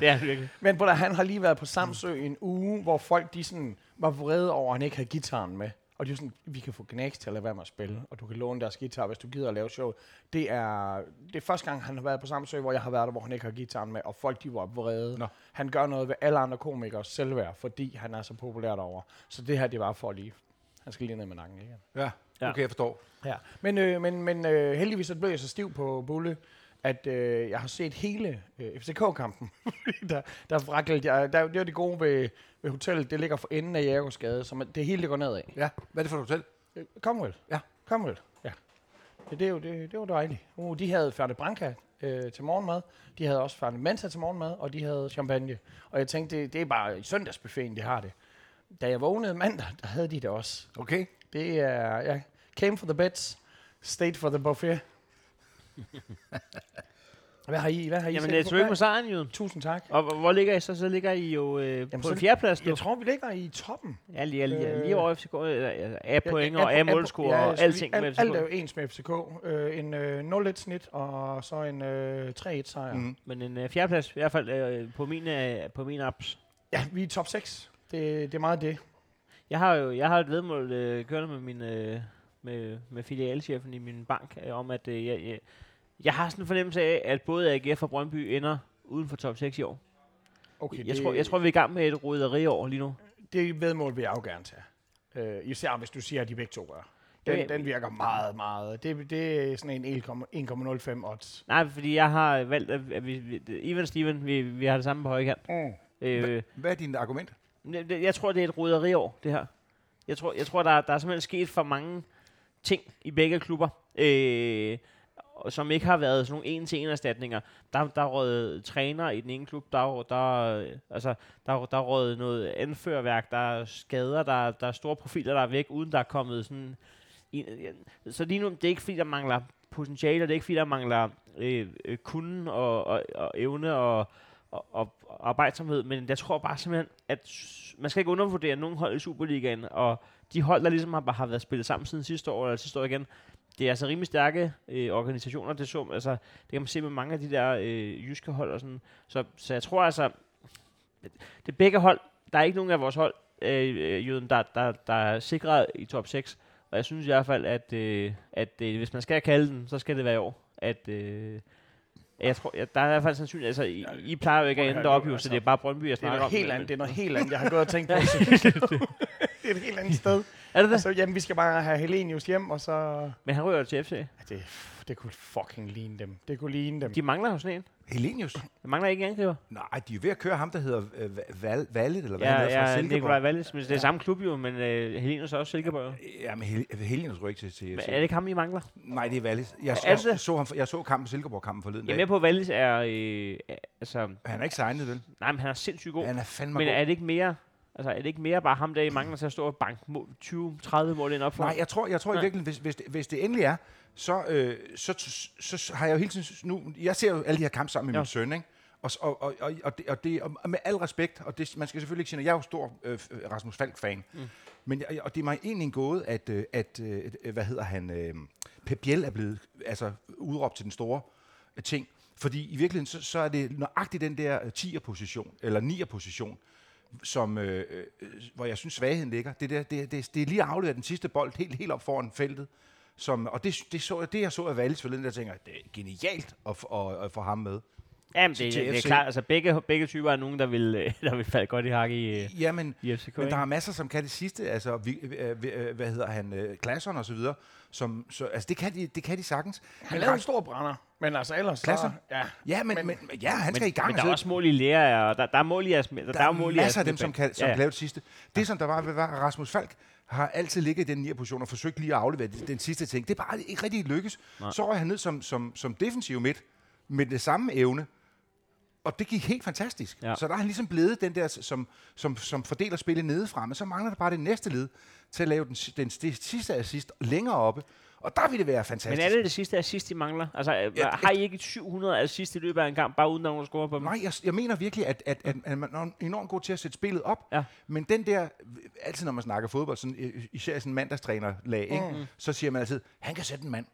det er han virkelig. men bror, han har lige været på Samsø en uge, hvor folk de sådan, var vrede over, at han ikke havde gitaren med. Og de var sådan, vi kan få Gnags til at lade være med at spille, og du kan låne deres guitar, hvis du gider at lave show. Det er, det er første gang, han har været på Samsø, hvor jeg har været der, hvor han ikke har gitaren med, og folk de var vrede. Nå. Han gør noget ved alle andre komikers selvværd, fordi han er så populær derovre. Så det her, det var for lige. Han skal lige ned med nakken igen. Ja, Ja. okay, jeg forstår. Ja. Men, øh, men, men øh, heldigvis så blev jeg så stiv på Bulle, at øh, jeg har set hele øh, FCK-kampen. der, der, fraklede jeg, der, det var det gode ved, ved hotellet, det ligger for enden af Jægersgade, så man, det hele det går nedad. Ja, hvad er det for et hotel? Øh. Ja. Commonwealth, ja. Det, det, er jo, det, det var dejligt. Uh, de havde Færne Branca øh, til morgenmad, de havde også Færne Mensa til morgenmad, og de havde champagne. Og jeg tænkte, det, det er bare søndagsbuffeten, de har det. Da jeg vågnede mandag, der havde de det også. Okay. Det er, ja, came for the beds, stayed for the buffet. Hvad har I, hvad har I Jamen, det er på- tillykke med sejren, Jyden. Tusind tak. Og hvor- hvor ligger I så? Så ligger I jo øh, på så- en fjerdeplads nu. Jeg tror, vi ligger i toppen. Ja, lige, lige, Øh, lige over FCK. øh, altså, A point Ja, og A målscore ja, og alting vi- med alt, alt er jo FCK. ens med FCK. Øh, en øh, 0-1 snit, og så en øh, 3-1 sejr. Mm. Men en øh, fjerdeplads, i hvert fald øh, på min, øh, på min apps. Ja, vi er i top 6. Det, det er meget det. Jeg har jo jeg har et vedmål øh, kørende med min øh, med, med filialchefen i min bank øh, om at øh, jeg, jeg, jeg har sådan en fornemmelse af at både AGF og Brøndby ender uden for top 6 i år. Okay, jeg det, tror jeg tror vi er i gang med et roderi år lige nu. det vedmål vil jeg jo gerne tage. Øh, især hvis du siger, at de begge to gør. Den, Ja, den virker meget, meget. Det, det er sådan en 1,05 odds. Nej, fordi jeg har valgt at, vi, vi Ivan og Steven, vi, vi har det samme på højre kant. Mm. Øh, Hvad er dit argument? Jeg, jeg tror, det er et roderi år, det her. Jeg tror, jeg tror der, er- der er simpelthen sket for mange ting i begge klubber, øh, som ikke har været sådan nogle en-til-en erstatninger. Der, der er røget træner i den ene klub, der, der, øh, altså, der, der er røget noget anførværk, der er skader, der, der er store profiler, der er væk, uden der er kommet sådan... En, så lige nu, det er ikke fordi, der mangler potentiale, det er ikke fordi, der mangler øh, øh, kunden og, og, og evne og, og, og arbejdsomhed, men jeg tror bare simpelthen, at man skal ikke undervurdere nogen hold i Superligaen, og de hold, der ligesom har, har været spillet sammen siden sidste år, eller sidste år igen, det er altså rimelig stærke øh, organisationer, det, så, altså, det kan man se med mange af de der øh, jyske hold og sådan. Så, så jeg tror altså, det er begge hold, der er ikke nogen af vores hold, øh, øh, Jøden, der, der, der er sikret i top 6, og jeg synes i hvert fald, at, øh, at øh, hvis man skal kalde den, så skal det være i år, at... Øh, jeg tror, ja, der er i hvert fald sandsynligt, altså, I, I plejer jo ikke at ende deroppe, jo, så altså, det er bare Brøndby, jeg Det er snakker noget om. helt andet. Det er noget helt andet. Jeg har gået og tænkt på et helt andet sted. Er det det? Altså, jamen, vi skal bare have Helenius hjem, og så... Men han ryger til FC. Ja, det, det kunne fucking ligne dem. Det kunne ligne dem. De mangler jo sådan en. Helenius? Der mangler ikke en angriber. Nej, de er ved at køre ham, der hedder øh, Val, Vallet, eller hvad Ja, han hedder, fra ja, Silkeborg. Nikolaj Wallis, men det er samme klub jo, men øh, Helenius er også Silkeborg. Ja, men Hel- Helenius rykker ikke til, til, Men er det ikke ham, I mangler? Nej, det er Wallis. Jeg, Er det jeg, så, ham, jeg så kampen, Silkeborg-kampen forleden Jeg er dag. med på, at Wallis er, øh, er- altså, Han er ikke signet, vel? nej, men han er sindssygt god. Han er fandme Men god. er det ikke mere, altså er det ikke mere bare ham, der I mangler til at stå og banke mål- 20-30 mål ind op for? Nej, jeg tror, jeg tror i virkeligheden, hvis, hvis, det, hvis det endelig er, så, øh, så, så, så, har jeg jo hele tiden... Nu, jeg ser jo alle de her kampe sammen med Ja. min søn, ikke? Og, og, og, og, det, og, det, og med al respekt, og det, man skal selvfølgelig ikke sige, at jeg er jo stor øh, Rasmus Falk-fan, mm. men og det er mig egentlig en gåde, at, øh, at øh, hvad hedder han, øh, Pep Biel er blevet altså, udråbt til den store øh, ting. Fordi i virkeligheden, så, så er det nøjagtigt den der 10'er-position, eller 9'er-position, som, øh, øh, hvor jeg synes, svagheden ligger. Det, der, det, det, det er lige afleveret den sidste bold helt, helt op foran feltet. Som, og det, det, så, jeg- det, jeg så af Valis forleden, der tænker det er genialt at, at, at få ham med. Jamen, til det, det, er klart, altså begge, begge typer er nogen, der vil, øh, der vil falde godt i hak i, øh, Jamen, i FCK. men ikke? der er masser, som kan det sidste. Altså, vi, øh, øh, hvad hedder han, øh, Klasson og så videre. Som, så, altså, det kan, de, det kan de sagtens. Han Men lavede en stor brænder. Men altså ellers Klasser? så... Ja. Ja, men, men, men- ja, han skal i gang. Men der er også mål i lærer, og der, der er mål i Asmel. Der, der, der er mål i masser af dem, som kan, som Ja, kan lave det sidste. Det, som der var, var at Rasmus Falk har altid ligget i den 9 position og forsøgt lige at aflevere den, den sidste ting. Det er bare ikke rigtig lykkes. Nej. Så røg han ned som, som, som defensiv midt med det samme evne. Og det gik helt fantastisk. Ja. Så der er han ligesom blevet den der, som, som, som fordeler spillet nedefra. Men så mangler der bare det næste led til at lave den, den sti- sidste assist længere oppe. Og der vil det være fantastisk. Men er det det sidste assist, de mangler? Altså, ja, Ja, har I ikke 700 assist i løbet af en kamp, bare uden at nogen scorer på dem? Nej, jeg, jeg mener virkelig, at, at, at, at man er enormt god til at sætte spillet op. Ja. Men den der, altid når man snakker fodbold, sådan, øh, især i sådan en mandagstrænerlag, ikke? så siger man altid, han kan sætte en mand.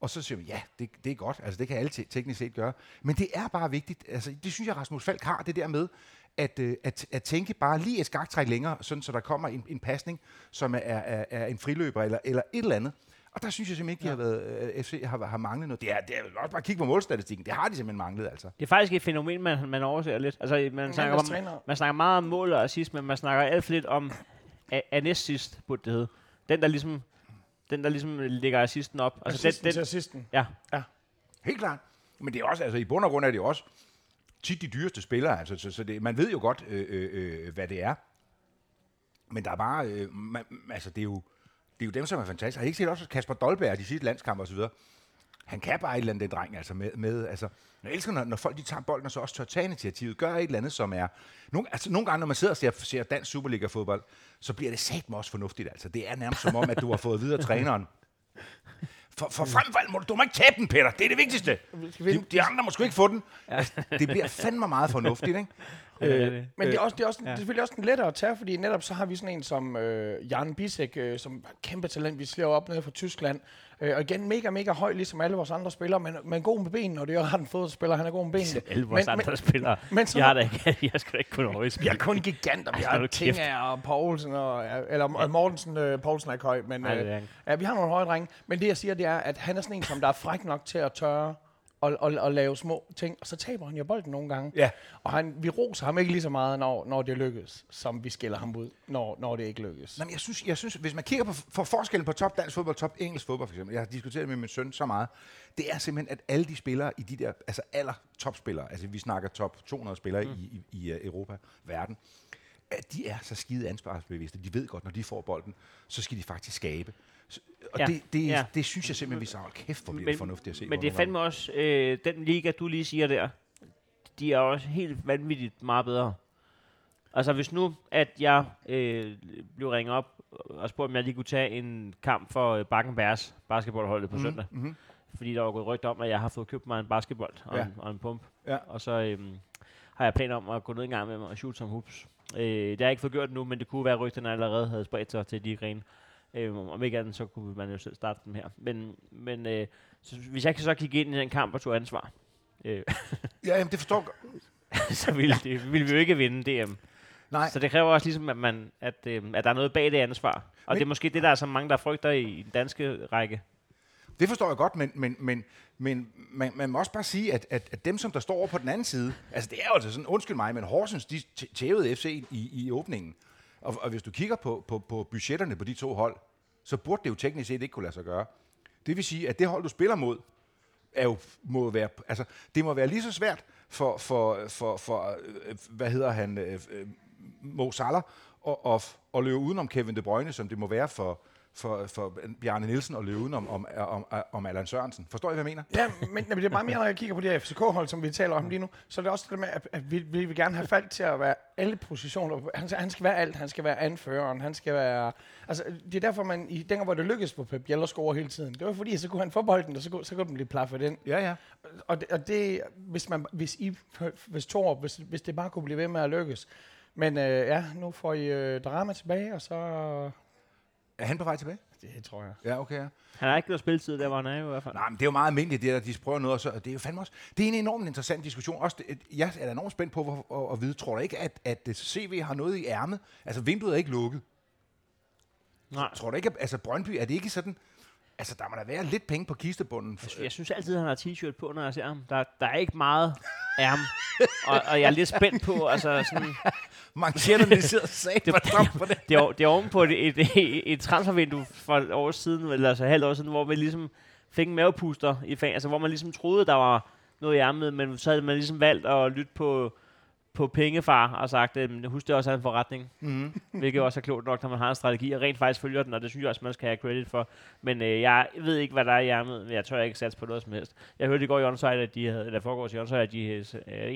Og så siger man, ja, det, det er godt. Altså, det kan alle te- teknisk set gøre. Men det er bare vigtigt. Altså, det synes jeg, Rasmus Falk har, det der med, at, øh, at, at tænke bare lige et skaktræk længere, sådan, så der kommer en, en pasning, som er, er, er en friløber eller, eller et eller andet. Og der synes jeg simpelthen ikke, de har været, øh, FC har, har manglet noget. Det er, det er også bare at kigge på målstatistikken. Det har de simpelthen manglet, altså. Det er faktisk et fænomen, man, man overser lidt. Altså, man, snakker om, man snakker meget om mål og assist, men man snakker alt for lidt om a- a- næst sidst, burde det hedde. Den, der ligesom, den, der ligesom lægger assisten op. Altså, Assisten den, til den, assisten. ja, Helt klart. Men det er også, altså i bund og grund er det også tit de dyreste spillere, altså, så, så det, man ved jo godt, øh, øh, øh, hvad det er. Men der er bare, øh, man, altså det er, jo, det er jo dem, som er fantastiske. Har I ikke set også Kasper Dolberg, de sidste landskampe osv.? Han kan bare et eller andet, den dreng, altså med, med altså, jeg elsker, når, når folk de tager bolden og så også tør tage initiativet, gør et eller andet, som er... Nogle, altså, nogle gange, når man sidder og ser, ser dansk Superliga-fodbold, så bliver det satme også fornuftigt, altså. Det er nærmest som om, at du har fået videre træneren. For, for frem for alt må du, du må ikke tabe den, Peter. Det er det vigtigste. De, de andre må sgu ikke få den. Altså, det bliver fandme meget fornuftigt, ikke? øh, Men det er, også, det, er også, det er selvfølgelig også den lettere at tage, fordi netop så har vi sådan en som øh, Jan Bisek, øh, som er kæmpe talent, vi ser op nede fra Tyskland. Øh, og igen, mega, mega høj, ligesom alle vores andre spillere, men, men god med benene, og det er jo en fodspiller, han er god med benene. alle vores men, andre spillere. men jeg har da ikke, jeg skal ikke kunne høje Vi har kun giganter. Vi har. Tinger og Poulsen, og, eller ja. Mortensen, øh, Poulsen er ikke høj, men øh, ja, vi har nogle høje drenge. Men det, jeg siger, det er, at han er sådan en, som der er fræk nok til at tørre og, og, og lave små ting, og så taber han jo bolden nogle gange. Ja. Og han, vi roser ham ikke lige så meget, når, når det lykkes, som vi skiller ham ud, når, når det ikke lykkes. Men jeg synes, jeg synes, hvis man kigger på for forskellen på top dansk fodbold og top engelsk fodbold, for eksempel, jeg har diskuteret med min søn så meget, det er simpelthen, at alle de spillere i de der, altså aller topspillere, altså vi snakker top 200 spillere mm. i, i, i uh, Europa, verden, at de er så skide ansvarsbevidste. De ved godt, når de får bolden, så skal de faktisk skabe. Og Ja, det, det, ja. det synes jeg simpelthen, vi så hold kæft, hvor bliver det fornuftigt at se. Men det er fandme også, øh, den liga, du lige siger der, de er også helt vanvittigt meget bedre. Altså hvis nu, at jeg øh, blev ringet op og spurgt, om jeg lige kunne tage en kamp for øh, Bakken Bærs basketballholdet på mm. søndag. Mhm. Fordi der var gået rygter om, at jeg har fået købt mig en basketball og, Ja. en, og en pump. Ja. Og så øhm, har jeg planer om at gå ned en gang med mig og shoot som hoops. Øh, det har ikke fået gjort nu, men det kunne være, at rygterne allerede havde spredt sig til de grene. Øh, om ikke andet, så kunne man jo selv starte dem her. Men, men øh, så, hvis jeg kan så kigge ind i den kamp og tage ansvar, øh, Ja, jamen, det forstår jeg så ville, det, ville vi jo ikke vinde DM. Nej, Så det kræver også ligesom, at, man, at, øh, at der er noget bag det ansvar. Og Men- det er måske det, der er så mange, der frygter i den danske række. Det forstår jeg godt, men, men, men, men man, man må også bare sige, at, at, at dem, som der står over på den anden side, altså det er jo altså sådan, undskyld mig, men Horsens, de tævede FC i, i åbningen. Og, og hvis du kigger på, på, på budgetterne på de to hold, så burde det jo teknisk set ikke kunne lade sig gøre. Det vil sige, at det hold, du spiller mod, er jo, må være, altså, det må være lige så svært for, for, for, for øh, hvad hedder han, øh, øh Mo Salah, og, og, og løbe udenom Kevin De Bruyne, som det må være for, for, for Bjarne Nielsen løbe udenom om, om, om, om Allan Sørensen. Forstår I, hvad jeg mener? Ja, men, men det er bare mere, når jeg kigger på det her FCK-hold, som vi taler om lige nu, så er det også det med, at, at vi, vi vil gerne have Falk til at være alle positioner. Han, han skal være alt. Han skal være anføreren. Han skal være... Altså, det er derfor, man i dengang, hvor det lykkedes på Pep at score hele tiden. Det var fordi, så kunne han få bolden, og så kunne, så kunne den blive plaffet ind. Ja, ja. Og det, og det hvis, man, hvis, I, hvis Thor, hvis, hvis det bare kunne blive ved med at lykkes. Men øh, ja, nu får I øh, drama tilbage, og så... Er han på vej tilbage? Det tror jeg. Ja, okay, ja. Han har ikke noget spilletid der, hvor han er i hvert fald. Nej, men det er jo meget almindeligt, det der, de prøver noget, og så, og det er jo fandme også, det er en enormt interessant diskussion. Også, det, jeg er da enormt spændt på hvor, at, at vide, tror du ikke, at, at CV har noget i ærmet? Altså, vinduet er ikke lukket. Nej. Tror du ikke, at altså, Brøndby, er det ikke sådan, altså, der må da være lidt penge på kistebunden. Jeg, jeg synes altid, han har t-shirt på, når jeg ser ham. Der, der er ikke meget ærm. og, og jeg er lidt spændt på, altså sådan... Manchetterne, de sidder på top på det. Det er, det er oven på et, et, et, et transfervindue for et år siden, eller altså halvt år siden, hvor vi ligesom fik en mavepuster i fan, altså hvor man ligesom troede, der var noget i ærmet, men så havde man ligesom valgt at lytte på, på pengefar og sagt, øh, husk det også er en forretning. Mm. Hvilket også er klogt nok, når man har en strategi, og rent faktisk følger den, og det synes jeg også, man skal have credit for. Men øh, jeg ved ikke, hvad der er i ærmet, men jeg tør ikke satse på noget som helst. Jeg hørte i går i Onside, at de havde, eller foregårs i Onside, at de, øh,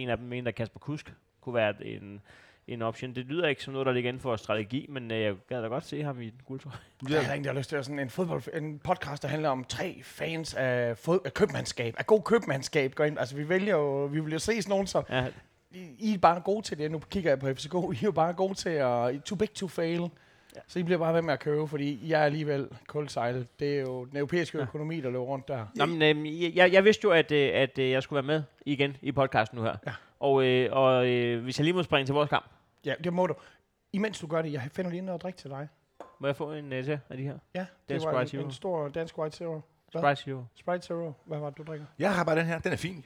en af dem mente, at Kasper Kusk kunne være en, en option. Det lyder ikke som noget, der ligger inden for strategi, men øh, jeg gad da godt se ham i den guldtrøje. Jeg har egentlig lyst til at sådan en fodbold, en podcast, der handler om tre fans af, fod, af købmandskab, af god købmandskab. Går ind. Altså, vi vælger jo, vi vil jo se sådan nogen som, Ja, I, er bare gode til det. Nu kigger jeg på FCK. I er jo bare gode til at... Too big to fail. Ja. Så I bliver bare ved med at købe, fordi I er alligevel kuldsejlet. Det er jo den europæiske ja. økonomi, der løber rundt der. Nå, men, øh, jeg, jeg vidste jo, at, øh, at øh, jeg skulle være med igen i podcasten nu her. Ja. Og, øh, og øh, hvis jeg lige må springe til vores kamp, Ja, det må du. Imens du gør det, jeg finder lige noget at drikke til dig. må jeg få en øh, til af de her? Ja, det Dansk var en, en stor dansk white zero. Hvad? Sprite Zero. Sprite Zero. Hvad var det, du drikker? Jeg har bare den her. Den er fin.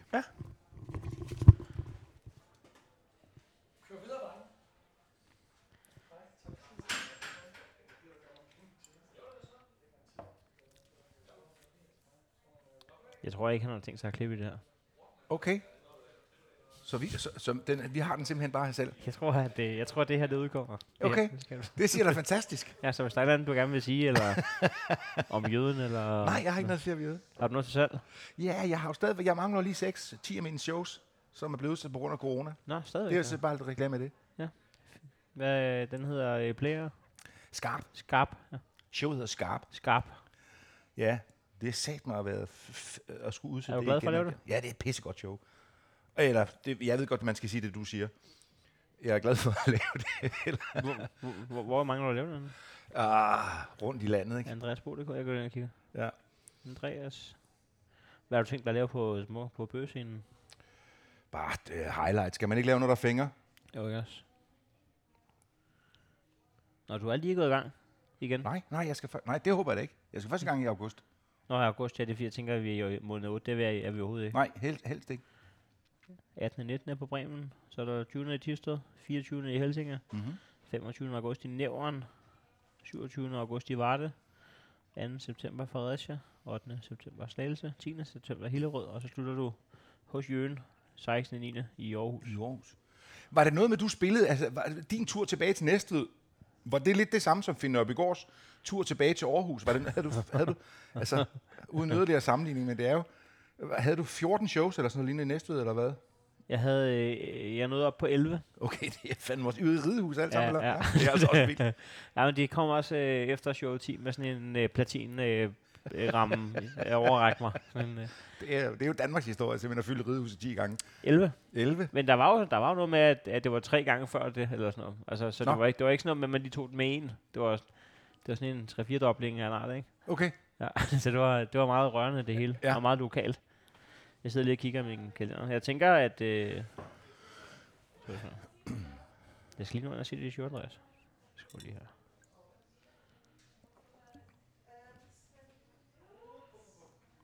Jeg tror ikke, han har tænkt sig at klippe i det her. Okay. Så vi, så, så den, vi har den simpelthen bare selv. Jeg tror, at det, jeg tror, at det her det udgår. Okay. Ja, det. Det siger da fantastisk. ja, så hvis der er andet, du gerne vil sige, eller om jøden, eller... Nej, jeg har ikke noget at vide. Har du noget til salg? Ja, jeg har jo stadigvæk, jeg mangler lige 6, 10 af mine shows, som er blevet udsat på grund af corona. Nå, stadigvæk. Det er jo ja. så bare lidt reklame af det. Hvad, den hedder øh, Player? Skarp. Skarp. Ja. Showet hedder Skarp. Skarp. Ja, det er sat mig at være at skulle udsætte Er du det glad for at lave det? Ja, det er et pissegodt show. Eller, det, jeg ved godt, man skal sige det, du siger. Jeg er glad for at lave det. Eller, Hvor, hvor, hvor, mangler du at lave den? ah, rundt i landet, ikke? Andreas Bo, det kunne jeg gå ind og kigge. Ja. Andreas. Hvad har du tænkt dig at lave på, små, på bøgescenen? Bare det er highlights. Skal man ikke lave noget, der er fingre? Jo, ikke også. Nå, du er lige gået i gang igen. Nej, nej, jeg skal, nej, det håber jeg da ikke. Jeg skal første gang i august. Nå, i august, ja, det er fordi, jeg tænker, at vi er i måned 8. Det er vi, er vi overhovedet ikke. Nej, helst, helst ikke. 18. og 19. er på Bremen. Så er der 20. i Tisted, 24. i Helsinge, Mm-hmm. 25. august i Nævren, 27. august i Varde, 2. september Fredericia, 8. september Slagelse, 10. september Hillerød, og så slutter du hos Jøen 16. 9. i Aarhus. I Aarhus. Var det noget med, du spillede, altså var din tur tilbage til Næstved, var det lidt det samme som Finn Nørbegaards tur tilbage til Aarhus? Var det, havde, du, havde du, altså, uden yderligere sammenligning, men det er jo, havde du 14 shows eller sådan noget lignende i Næstved, eller hvad? Jeg havde, øh, jeg nåede op på 11. Okay, det er fandme også ude i ridehus alt sammen, Ja, eller? ja. Det er altså også vildt. Ja, men de kom også øh, efter show 10 med sådan en øh, platin øh, øh, ramme. Jeg overrækte mig. Sådan, øh, Det er, det er jo Danmarks historie, simpelthen at fylde ridehuset 10 gange. 11. 11? Men der var jo, der var jo noget med, at, at det var tre gange før det, eller sådan noget. Altså, så Nå. det var, ikke, det var ikke sådan noget med, at man lige tog den med en. Det var, det var sådan en 3-4 dobling af en art, ikke? Okay. Ja, så det var, det var meget rørende, det hele. Ja. Og meget lokalt. Jeg sidder lige og kigger i min kalender. Jeg tænker, at... Øh, jeg skal lige nå ind og se det i show, Andreas. Skal lige her.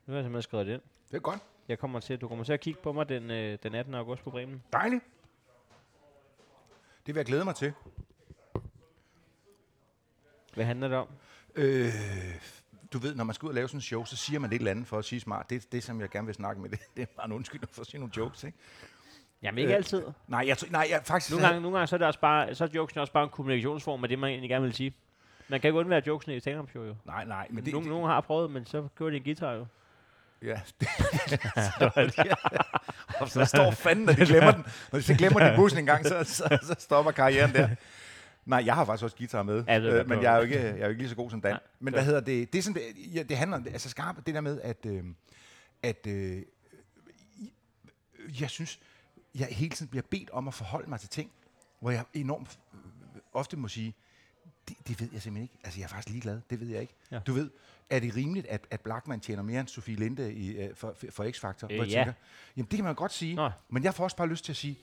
Nu har jeg simpelthen skrevet det ind. Det er godt. Jeg kommer til, du kommer til at kigge på mig den, øh, den 18. august på Bremen. Dejligt. Det vil jeg glæde mig til. Hvad handler det om? Øh, du ved, når man skal ud og lave sådan en show, så siger man et eller andet for at sige smart. Det, det som jeg gerne vil snakke med, det, det er bare en undskyldning for at sige nogle jokes, ikke? Jamen ikke Øh, altid. Nej, jeg, nej, jeg faktisk... Nogle gange, nogle gange så er det også bare, så er jokesen også bare en kommunikationsform af det, man egentlig gerne vil sige. Man kan ikke undvære jokesen i et stand-up show jo. Nej, nej, men det... nogle, det, nogle har prøvet, men så kører de en guitar jo. Ja. Og så står fanden, når de glemmer den. Når de så glemmer den i bussen en gang, så, så, så stopper karrieren der. Nej, jeg har faktisk også guitar med, Ja, øh, men jeg er, jo ikke, jeg er jo ikke lige så god som Dan. Nej, men hvad hedder det? Det, er sådan, det, ja, det handler om, altså skarpt, det der med, at, øh, at øh, jeg synes, jeg hele tiden bliver bedt om at forholde mig til ting, hvor jeg enormt øh, ofte må sige, det, det ved jeg simpelthen ikke. Altså, jeg er faktisk ligeglad. Det ved jeg ikke. Ja. Du ved, er det rimeligt, at, at Blackman tjener mere end Sofie Linde i, øh, for, for X-Factor? Øh, ja. tænker, jamen, det kan man godt sige. Nå. Men jeg får også bare lyst til at sige,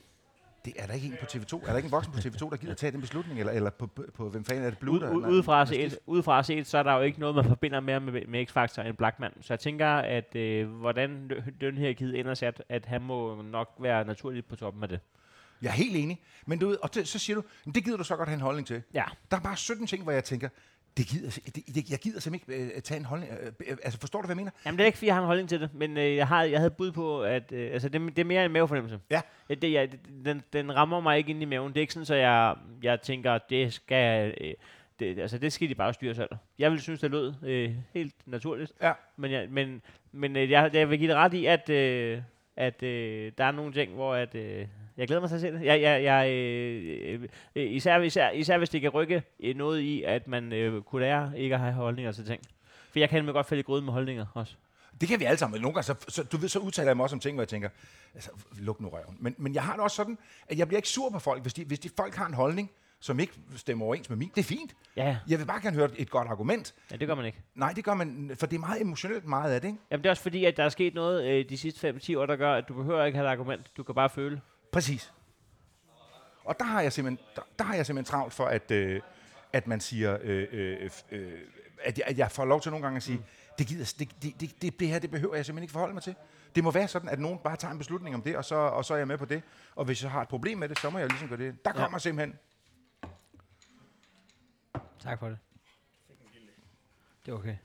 det er der ikke en på TV2. Er der ikke en voksen på TV2, der gider tage den beslutning? Eller, eller på, på, på hvem fanden er det? Blue? Ud, ud, udefra, set, udefra set, så er der jo ikke noget, man forbinder mere med, med X-Factor end Blackman. Så jeg tænker, at øh, hvordan den her kid ender sat, at han må nok være naturligt på toppen af det. Jeg er helt enig. Men du ved, og det, så siger du, "Men det gider du så godt have en holdning til. Ja. Der er bare 17 ting, hvor jeg tænker, det gider, det, det, jeg gider simpelthen ikke øh, tage en holdning. Øh, øh, altså, forstår du, hvad jeg mener? Jamen det er ikke, fordi jeg har en holdning til det, men øh, jeg, har, jeg havde bud på, at øh, altså, det, det er mere en mavefornemmelse. Ja. Det, jeg, den, den rammer mig ikke ind i maven. Det er ikke sådan, så jeg, jeg tænker, det skal... Øh, det, altså, det skal de bare styre selv. Jeg ville synes, det lød øh, helt naturligt. Ja. Men, jeg, men, men øh, jeg, jeg vil give det ret i, at, øh, at øh, der er nogle ting, hvor at, øh, Jeg glæder mig til at se det. Jeg, jeg, jeg, øh, øh, især, især, især hvis det kan rykke øh, noget i, at man øh, kunne lære ikke at have holdninger til ting. For jeg kan nemlig godt falde i gryden med holdninger også. Det kan vi alle sammen. Nogle gange, så, så, du ved, så udtaler jeg mig også om ting, hvor jeg tænker, altså, luk nu røven. Men, men jeg har det også sådan, at jeg bliver ikke sur på folk, hvis de, hvis de folk har en holdning, som ikke stemmer overens med min. Det er fint. Ja. Jeg vil bare gerne høre et godt argument. ja det gør man ikke. Nej, det gør man, for det er meget emotionelt meget af det, ikke? Jamen det er også fordi, at der er sket noget øh, de sidste 5-10 år, der gør, at du behøver ikke have et argument. Du kan bare føle. Præcis. Og der har jeg simpelthen, der, der har jeg simpelthen travlt for, at, øh, at man siger, øh, øh, øh, at, jeg, at jeg får lov til nogle gange at sige, mm. det, gider, det, det, det, det, det her, det behøver jeg simpelthen ikke forholde mig til. Det må være sådan, at nogen bare tager en beslutning om det, og så, og så er jeg med på det. Og hvis jeg har et problem med det, så må jeg ligesom gøre det. Der kommer ja. simpelthen Tak for det. Det er okay.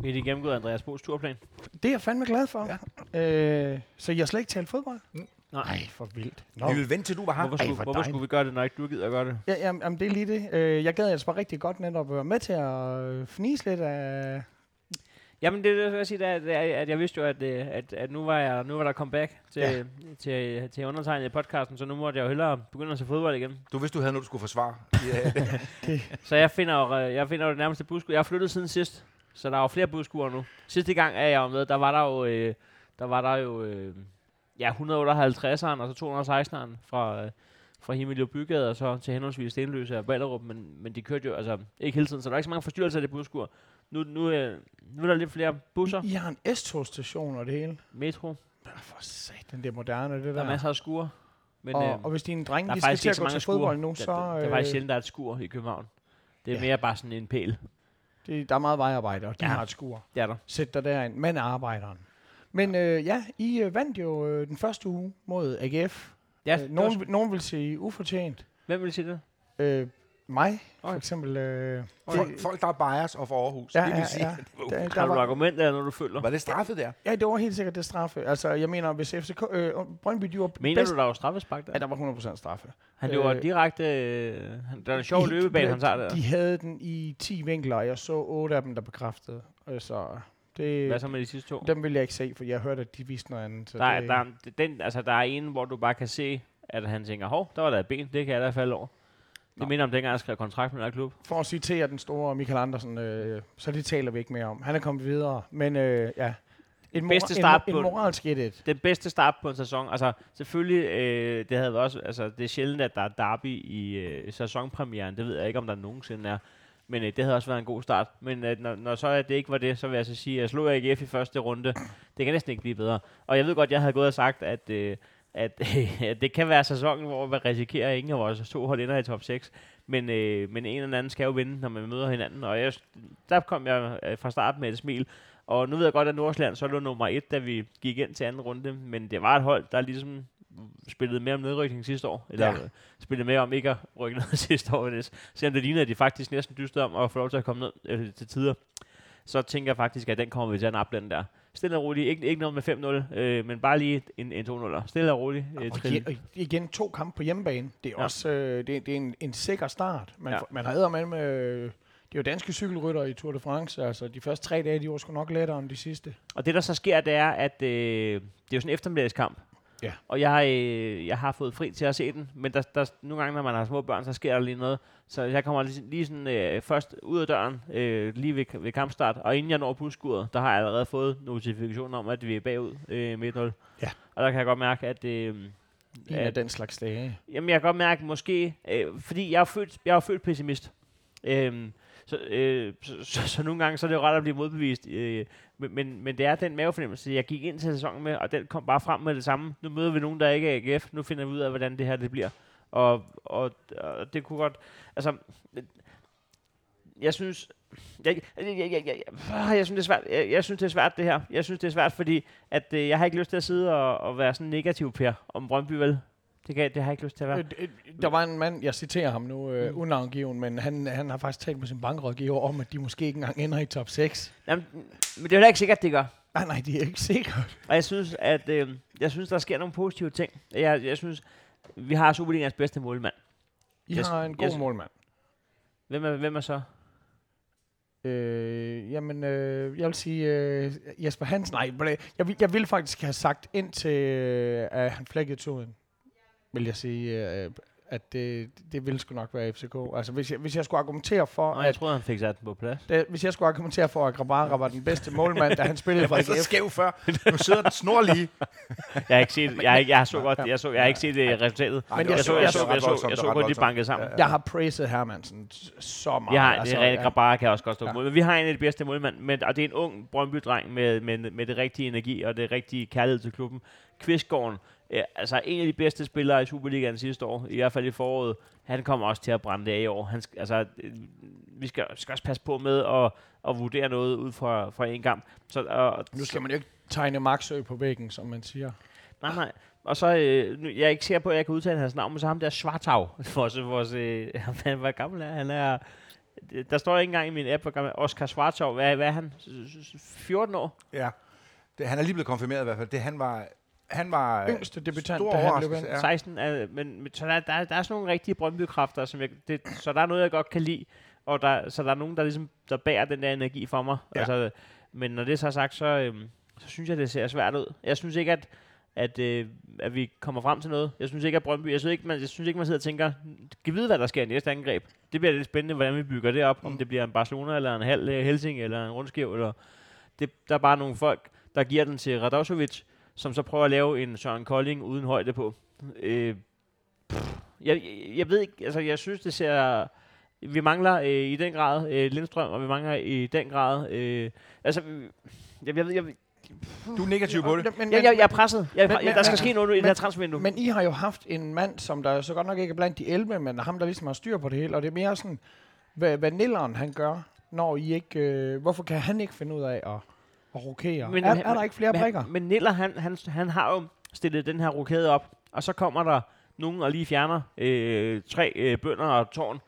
Vi er lige gennemgået Andreas Bo's turplan. Det er jeg fandme glad for. Ja. Øh, så jeg har slet ikke talt fodbold? Nej. for vildt. Nå. Vi vil vente til du var her. Hvorfor, Ej, skulle, hvor hvorfor skulle vi gøre det, når ikke du gider at gøre det? Ja, jamen, jamen, det er lige det. Øh, jeg gad altså bare rigtig godt netop at være med til at fnise lidt af... Jamen, det, det jeg sige, det er, det er, at jeg vidste jo, at, øh, at, at nu, var jeg, nu var der comeback til, Ja. ja. til, til undertegnet i podcasten, så nu måtte jeg jo hellere begynde at se fodbold igen. Du vidste, du havde noget, du skulle forsvare. Så jeg finder jo, øh, jeg finder jo det nærmeste busskur. Jeg har flyttet siden sidst, så der er jo flere buskurer nu. Sidste gang er jeg jo med, der var der jo, øh, der var der jo øh, ja, 158'eren og så 216'eren fra, øh, fra Himmelio Bygade og så til henholdsvis Stenløse og Ballerup, men, men de kørte jo altså ikke hele tiden, så der er ikke så mange forstyrrelser af det buskur. Nu, nu, øh, nu er der lidt flere busser, I har en S-togstation og det hele. metro, Ah, For satan, det er moderne, det der. der er masser af skuer. Men og, øh, og hvis dine drenge der de skal til ikke at så gå mange til fodbold nu, Der, så... der, der er faktisk øh, sjældent, der er et skur i København. Det er Ja. mere bare sådan en pæl. det, der er meget vejarbejde, og de Ja. har et skur. Det er der. Sæt dig derind. Men arbejderen. Men øh, ja, I øh, vandt jo øh, den første uge mod AGF. Ja, øh, det nogen, var- nogen vil sige ufortjent. Hvem vil sige det? Øh, mig, for Okay. eksempel. Øh, folk, folk, der er bias of Aarhus. Ja, det vil ja, sige, ja. Uh, der, Har der du argument, eller noget, du føler? Var det straffet der? ja, det var helt sikkert det straffe. Altså, jeg mener, hvis FCK... Øh, Brøndby, de var Mener bedst... du, der var straffespark der? Ja, der var 100% straffe. Han løber Øh, direkte... Øh, han, der er en sjov De- løbebane, han tager der. De havde den i 10 vinkler, og jeg så 8 af dem, der bekræftede. Øh, Så det, Hvad så med de sidste to? dem vil jeg ikke se, for jeg hørte, at de viste noget andet. Så Der, er, det, der, er, den, altså, der er en, hvor du bare kan se, at han tænker, hov, der var der et ben, det kan jeg da falde over. Det Nå. minder om dengang, jeg skrev kontrakt med den klub. For at citere den store Michael Andersen, øh, så det taler vi ikke mere om. Han er kommet videre, men øh, ja. En, Bedste start en, på- en moralsk 1 Den bedste start på en sæson. Altså, selvfølgelig, øh, det havde også, altså, det er sjældent, at der er derby i øh, sæsonpremieren. Det ved jeg ikke, om der nogensinde er. Men øh, det havde også været en god start. Men øh, når, når så at det ikke var det, så vil jeg så sige, at jeg slog AGF i første runde. Det kan næsten ikke blive bedre. Og jeg ved godt, jeg havde gået og sagt, at, øh, at, det kan være sæsonen, hvor man risikerer, at ingen af vores to hold ender i top 6. Men, øh, men en eller anden skal jo vinde, når man møder hinanden. Og jeg, der kom jeg øh, fra start med et smil. Og nu ved jeg godt, at Nordsjælland så lå nummer et, da vi gik ind til anden runde. Men det var et hold, der ligesom spillede mere om nedrykning sidste år. Eller Ja. ja. spillede mere om ikke at rykke ned sidste år. Selvom det ligner, at de faktisk næsten dystede om at få lov til at komme ned øh, til tider. Så tænker jeg faktisk, at den kommer vi til at nappe den der. Stille og roligt. Ikke, ikke noget med 5-0, øh, men bare lige en, en 2-0. Stille og roligt. Øh, Og igen, og igen to kampe på hjemmebane. Det er Ja. også øh, det, er- det er en, en sikker start. Man, Ja. ja. man har med med... Øh, det er jo danske cykelrytter i Tour de France. Altså, de første tre dage, de var sgu nok lettere end de sidste. Og det, der så sker, det er, at øh, det er jo sådan en eftermiddagskamp. Ja. Og jeg, øh, jeg har fået fri til at se den, men der, der, nogle gange, når man har små børn, så sker der lige noget. Så jeg kommer lige, lige sådan, øh, først ud af døren, øh, lige ved, ved kampstart, og inden jeg når busskuret, der har jeg allerede fået notifikation om, at vi er bagud øh, med 1-0. Ja. Og der kan jeg godt mærke, at... Øh, En af den slags dage. Jamen, jeg kan godt mærke, måske, øh, fordi jeg er født, jeg er født pessimist. Øhm, så, øh, så, så, så, nogle gange så er det jo ret at blive modbevist. Øh, men, men, det er den mavefornemmelse, jeg gik ind til sæsonen med, og den kom bare frem med det samme. Nu møder vi nogen, der ikke er AGF. Nu finder vi ud af, hvordan det her det bliver. Og, og, og det kunne godt... Altså, jeg synes... Jeg, jeg, jeg, jeg, jeg, jeg, jeg, synes, det er svært. Jeg, jeg synes, det er svært, det her. Jeg synes, det er svært, fordi at, øh, jeg har ikke lyst til at sidde og, og være sådan negativ per om Brøndby, vel? Det, kan, det har jeg ikke lyst til at være. Øh, øh, Der var en mand, jeg citerer ham nu, øh, Mm. unavngiven, men han, han har faktisk talt med sin bankrådgiver om, at de måske ikke engang ender i top 6. Jamen, men det er jo ikke sikkert, det gør. Nej, nej, de er ikke sikre. Og jeg synes, at øh, jeg synes, der sker nogle positive ting. Jeg, jeg synes, vi har Superligaens bedste målmand. I Jeg- har en god jeg- målmand. Hvem er, hvem er så? Øh, jamen, øh, jeg vil sige øh, Jesper Hansen. Nej, hvad- jeg, vil- jeg ville faktisk have sagt ind til, øh, at han flækkede tuden. Vil jeg sige, øh, at det, det ville sgu nok være FCK. Altså, hvis jeg, hvis jeg skulle argumentere for, Og jeg at troede, han fik sat den på plads. det, hvis jeg skulle argumentere for, at Grabara var den bedste målmand, da han spillede for Jeg var så AGF, skæv før. Nu sidder den snor lige. Jeg har ikke set, jeg, har ikke- jeg så godt, jeg, så, jeg har ikke set det resultatet. Men jeg Jeg så, jeg så, jeg så, jeg det så kun de bankede sammen. Ja. jeg har praised Hermansen så meget. Altså, det er ja. Grabara kan også godt stå Ja. ja. Men vi har en af de bedste målmænd, men, og det er en ung Brøndby-dreng med, med, med det rigtige energi og det rigtige kærlighed til klubben. Kvistgården, ja, altså en af de bedste spillere i Superligaen sidste år, i hvert fald i foråret, han kommer også til at brænde det af i år. Han, altså, øh, vi skal, skal også passe på med at, at vurdere noget ud fra, fra en kamp. Så, og, Nu skal man jo ikke tegne Maxø på væggen, som man siger. Nej, nej. Og så, øh, nu, jeg er ikke sikker på, at jeg kan udtale hans navn, men så ham der Svartau, vores, vores, øh, han, hvor gammel er han? er, der står ikke engang i min app, hvor gammel Oscar Svartau. Hvad, hvad er han? S- s- 14 år? Ja. Det, han er lige blevet konfirmeret i hvert fald. Det, han var, han var Yngste debutant, stor da han løb ind. Ja. 16? Er, men, men så der, der, der er sådan nogle rigtige Brøndby-kræfter, som jeg, det, så der er noget, jeg godt kan lide. Og der, så der er nogen, der ligesom der bærer den der energi for mig. Ja. Altså, men når det så er sagt, så, øhm, så synes jeg, det ser svært ud. Jeg synes ikke, at, at, øh, at vi kommer frem til noget. Jeg synes ikke, at Brøndby... Jeg synes ikke, man, jeg synes ikke, man sidder og tænker, kan vide, hvad der sker i næste angreb. Det bliver lidt spændende, hvordan vi bygger det op. Mm. Om det bliver en Barcelona, eller en halv øh, Helsing, eller en rundskæv. Eller det, der er bare nogle folk, der giver den til Radosovic, som så prøver at lave en Søren Kolding uden højde på. Øh, pff, jeg, jeg, jeg ved ikke, altså jeg synes, det ser... Vi mangler øh, i den grad øh, Lindstrøm, og vi mangler i den grad... Øh, altså, jeg, jeg, ved- jeg, jeg, Du er negativ på det. Men, jeg, jeg, jeg er presset. Jeg, men- men, der skal men- ske noget i det her transfervindue. Men I har jo haft en mand, som der så godt nok ikke er blandt de 11, men ham, der ligesom har styr på det hele. Og det er mere sådan, hvad, hvad Nilleren han gør, når I ikke... Øh, hvorfor kan han ikke finde ud af at, at rokere? Men, er, er der ikke flere men, brikker? Men Niller, han, han, han har jo stillet den her rokade op, og så kommer der nogen og lige fjerner øh, tre øh, bønder og tårn,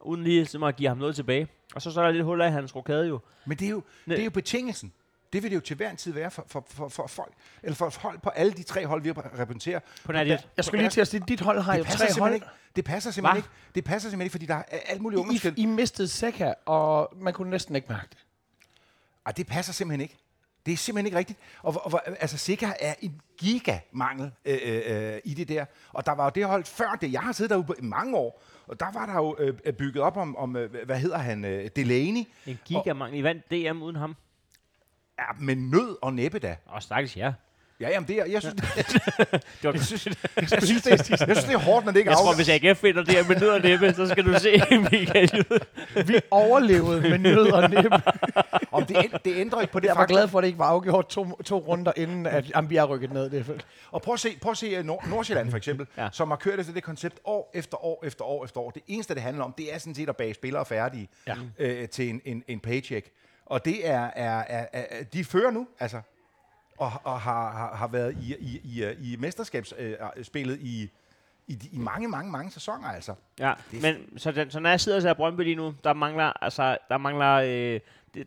uden lige ligesom at give ham noget tilbage. Og så, så er der lidt huller i hans rokade jo. Men det er jo, det er jo betingelsen. Det vil det jo til hver en tid være for, for, for, for folk, eller for hold på alle de tre hold, vi repræsenterer. På nær det. Jeg skulle lige til at sige, dit hold har jo tre simpelthen hold. ikke. Det passer simpelthen Hva? ikke. Det passer simpelthen ikke, fordi der er alt muligt I. I mistede Seca, og man kunne næsten ikke mærke det. Ej, det passer simpelthen ikke. Det er simpelthen ikke rigtigt. Og, og, og altså, Sikker er en gigamangel øh, øh, øh, i det der. Og der var jo det hold før det. Jeg har siddet derude i mange år, og der var der jo øh, bygget op om, om øh, hvad hedder han, øh, Delaney. En gigamang. I vandt DM uden ham. Ja, med nød og næppe da. Og stakkels ja. Ja, jamen det er, jeg synes, det, jeg synes, jeg synes, det, er, jeg synes, det er hårdt, når det ikke jeg er tror, hvis AGF vinder det her med nød og næppe, så skal du se Michael Vi overlevede med nød og næppe. Om det, ænd- det ændrer ikke på det Jeg var faktum. glad for, at det ikke var afgjort to, to runder, inden at Ambi er rykket ned. Det. Og prøv at se, prøv at se uh, Nord- Nordsjælland for eksempel, ja. Ja. som har kørt efter det koncept år efter år efter år efter år. Det eneste, det handler om, det er sådan set at bage spillere færdige Ja. øh, til en, en, en paycheck. Og det er, er, er, er, de fører nu, altså, og, og har, har, har været i, i, i, i mesterskabsspillet i, i, i mange, mange, mange sæsoner, altså. Ja, Det- men så, den, så når jeg sidder og ser Brøndby lige nu, der mangler, altså, der mangler, øh,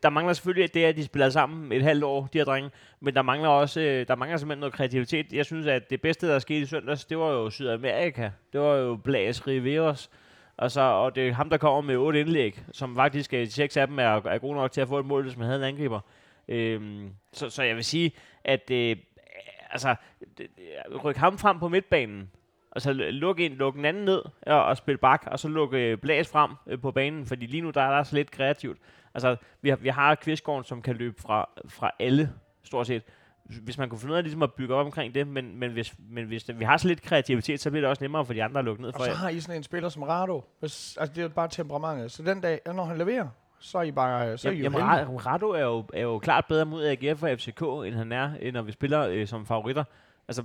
der mangler selvfølgelig det, at de spiller sammen et halvt år, de her drenge, men der mangler også, øh, der mangler simpelthen noget kreativitet. Jeg synes, at det bedste, der skete i søndags, det var jo Sydamerika. Det var jo Blas Riveros. Altså, og det er ham, der kommer med otte indlæg, som faktisk, øh, seks af dem er, er gode nok til at få et mål, hvis man havde en angriber. Øhm, så, så jeg vil sige, at øh, altså, ryk ham frem på midtbanen, Altså l- luk en, luk den anden ned og, og spil bak, og så lukke øh, Blas frem øh, på banen, fordi lige nu der er der så lidt kreativt. Altså, vi har, vi har Kvistgården, som kan løbe fra, fra alle, stort set. Hvis man kunne finde ud af ligesom at bygge op omkring det, men, men, hvis, men hvis det, vi har så lidt kreativitet, så bliver det også nemmere for de andre at lukke ned for Og så jer. har I sådan en spiller som Rado. Hvis, altså, det er jo bare temperamentet. Så den dag, når han leverer, så er I bare så er I Jamen, jo jamen Rado er jo, er jo klart bedre mod AGF og FCK, end han er, end når vi spiller øh, som favoritter. Altså,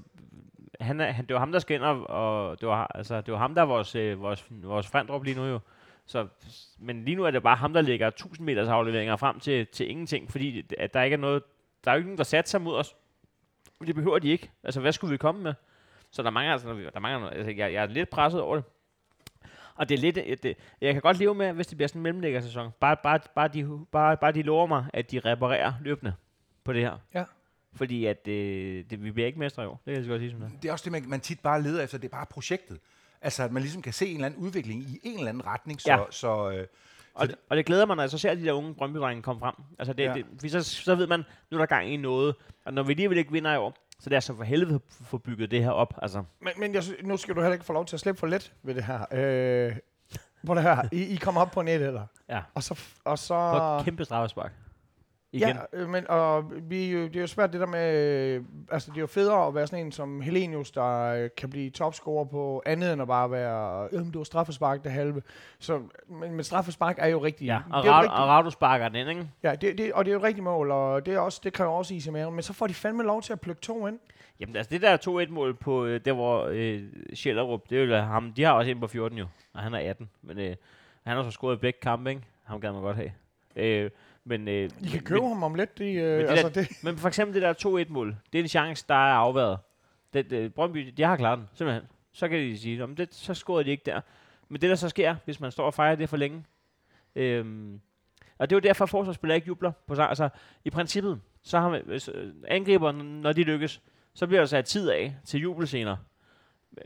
han er, han, det var ham, der skal ind, og, og det, var, altså, det var ham, der er vores, øh, vores, vores frendrop lige nu jo. Så, men lige nu er det bare ham, der lægger 1000 meters afleveringer frem til, til ingenting, fordi at der ikke er noget, der er jo ikke nogen, der satte sig mod os. Det behøver de ikke. Altså, hvad skulle vi komme med? Så der mangler, altså, der mangler. Altså, jeg, jeg er lidt presset over det. Og det er lidt, øh, det, jeg kan godt leve med, hvis det bliver sådan en mellemlæggersæson. Bare, bare, bare, de, bare, bare de lover mig, at de reparerer løbende på det her. Ja. Fordi at øh, det, vi bliver ikke mestre i år. Det kan jeg så godt sige som det. er. Det er også det, man, man tit bare leder efter. Det er bare projektet. Altså, at man ligesom kan se en eller anden udvikling i en eller anden retning. Så, Ja. så, øh, Og, det, og det glæder mig, når jeg så ser de der unge brøndby komme frem. Altså det, Ja. det, så, så ved man, nu er der gang i noget. Og når vi alligevel ikke vinder i år, så det er så for helvede få bygget det her op. Altså, Men, men jeg, nu skal du heller ikke få lov til at slippe for let ved det her. Øh, på det her. I, I kommer op på net, eller? ja. Og så... Og så Og kæmpe straffespark. Igen. Ja, øh, men og vi, jo- det er jo svært det der med, øh, altså det er jo federe at være sådan en som Helenius, der øh, kan blive topscorer på andet end at bare være, øh, det var straffespark det halve. Så, men, men straffespark er jo rigtigt. Ja, og, det er og Raudo sparker den, ikke? Ja, det, det, og det er jo et rigtigt mål, og det, er også, det kræver også is i maven. Men så får de fandme lov til at plukke to ind. Jamen altså, det der 2-1-mål på, øh, der hvor øh, Schellerup, det er jo ham, de har også en på 14 jo, og han er 18, men øh, han har så scoret i begge kampe, ikke? Ham gad man godt have. Øh, men, øh, I kan men- købe ham om lidt. De, øh, det altså der- det, Men for eksempel det der 2-1-mål, det er en chance, der er afværet. Det, det, Brøndby, de har klaret den, simpelthen. Så kan de sige, om det, så scorede de ikke der. Men det, der så sker, hvis man står og fejrer det for længe, øhm, og det er jo derfor, at forsvarsspillere ikke jubler. På, sig- altså, I princippet, så har man, hvis, øh, angriber, når de lykkes, så bliver der sat tid af til jubelscener.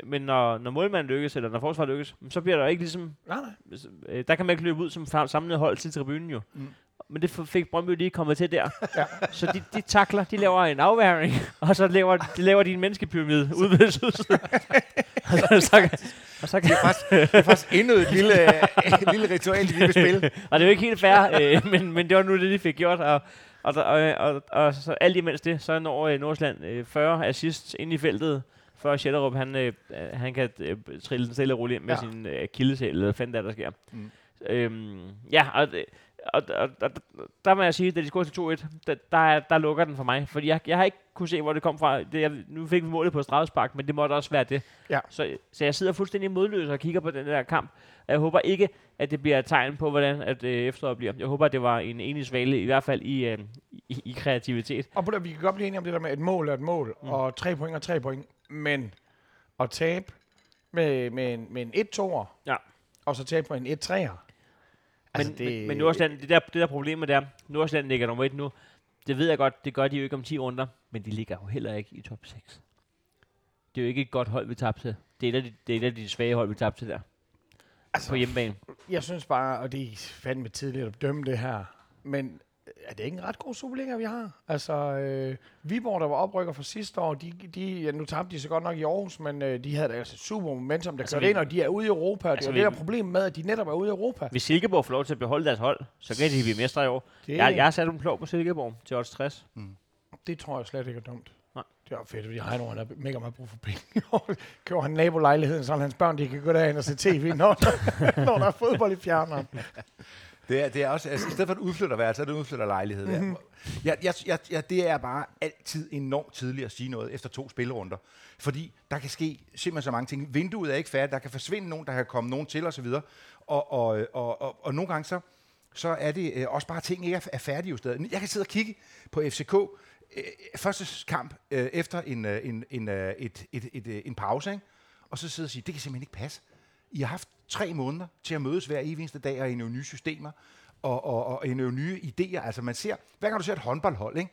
Men når, når målmanden lykkes, eller når forsvaret lykkes, så bliver der ikke ligesom nej, nej. øh, der kan man ikke løbe ud som samlet hold til tribunen jo. Mm. Men det fik Brøndby lige kommet til der. Ja. Så de, de takler, de laver en afværing, og så laver de, laver de en menneskepyramide ude ved sydsiden. og så, så, og så kan, Det er faktisk, det er faktisk endnu et lille, et lille ritual, de vil spille. og det er jo ikke helt fair, øh, men, men det var nu det, de fik gjort. Og, og, og, og, og så alt imens det, så når øh, Nordsjælland øh, 40 assists ind i feltet, før Schellerup, han, øh, han kan øh, trille den stille og roligt ind med Ja. sin øh, kildesæl, eller fanden der, der sker. Mm. Øhm, ja, og, det- og, og, og, der må jeg sige, da de scorede til 2-1, der, der, er- der lukker den for mig. Fordi jeg, jeg har ikke kunne se, hvor det kom fra. Det, jeg, nu fik vi målet på straffespark, men det måtte også være det. Ja. Så, så jeg sidder fuldstændig modløs og kigger på den der kamp. Og Jeg håber ikke, at det bliver et tegn på, hvordan at, øh, efteråret bliver. Jeg håber, at det var en enig svale, i hvert fald i, øh, i, i kreativitet. Og på vi kan godt blive enige om det der med, et mål er et mål, mm. Og tre point er tre point. Men at tabe med, med en, med en 1-2'er, Ja. og så tabe på en 1-3'er. Altså, men, det, men, men Nordsjælland, det der, det der problem med det er, Nordsjælland ligger nummer et nu. Det ved jeg godt, det gør de jo ikke om 10 runder, men de ligger jo heller ikke i top 6. Det er jo ikke et godt hold, vi tabte til. Det er et af de, det er et af de svage hold, vi tabte til der. Altså, på hjemmebane. Jeg synes bare, og det er fandme tidligt at dømme det her, men er det ikke en ret god Superliga, vi har? Altså, øh, Viborg, der var oprykker fra sidste år, de, de, ja, nu tabte de så godt nok i Aarhus, men øh, de havde da altså super momentum, der Altså, altså, vi- ind, og de er ude i Europa. Altså, Altså, det er vi- det der problem med, at de netop er ude i Europa. Hvis Silkeborg får lov til at beholde deres hold, så kan de blive mestre i år. Det, Jeg, jeg har sat dem klog på Silkeborg til odds 60. det tror jeg slet ikke er dumt. Nej. Det var fedt, fordi Heino han er mega meget brug for penge. Køber han nabolejligheden, så hans børn de kan gå derhen og se tv, når, når der er fodbold i fjerneren. Det er, det er også, altså, i stedet for et udflytterværelse, så er det en udflytterlejlighed. Mhm. Mm-hmm. Ja, jeg, jeg, jeg, det er bare altid enormt tidligt at sige noget efter to spillerunder. Fordi der kan ske simpelthen så mange ting. Vinduet er ikke færdigt, der kan forsvinde nogen, der kan komme nogen til osv. Og, og, og, og, og, og nogle gange så, så er det øh, også bare ting, ikke er, er færdige jo stadig. Jeg kan sidde og kigge på FCK, øh, første kamp øh, efter en, øh, en, en, øh, et, et, et, øh, en pause, ikke? og så sidde og sige, det kan simpelthen ikke passe. I har haft tre måneder til at mødes hver eneste dag og indøve nye systemer og, og, og indøve nye idéer. Altså man ser, hver gang du ser et håndboldhold, ikke?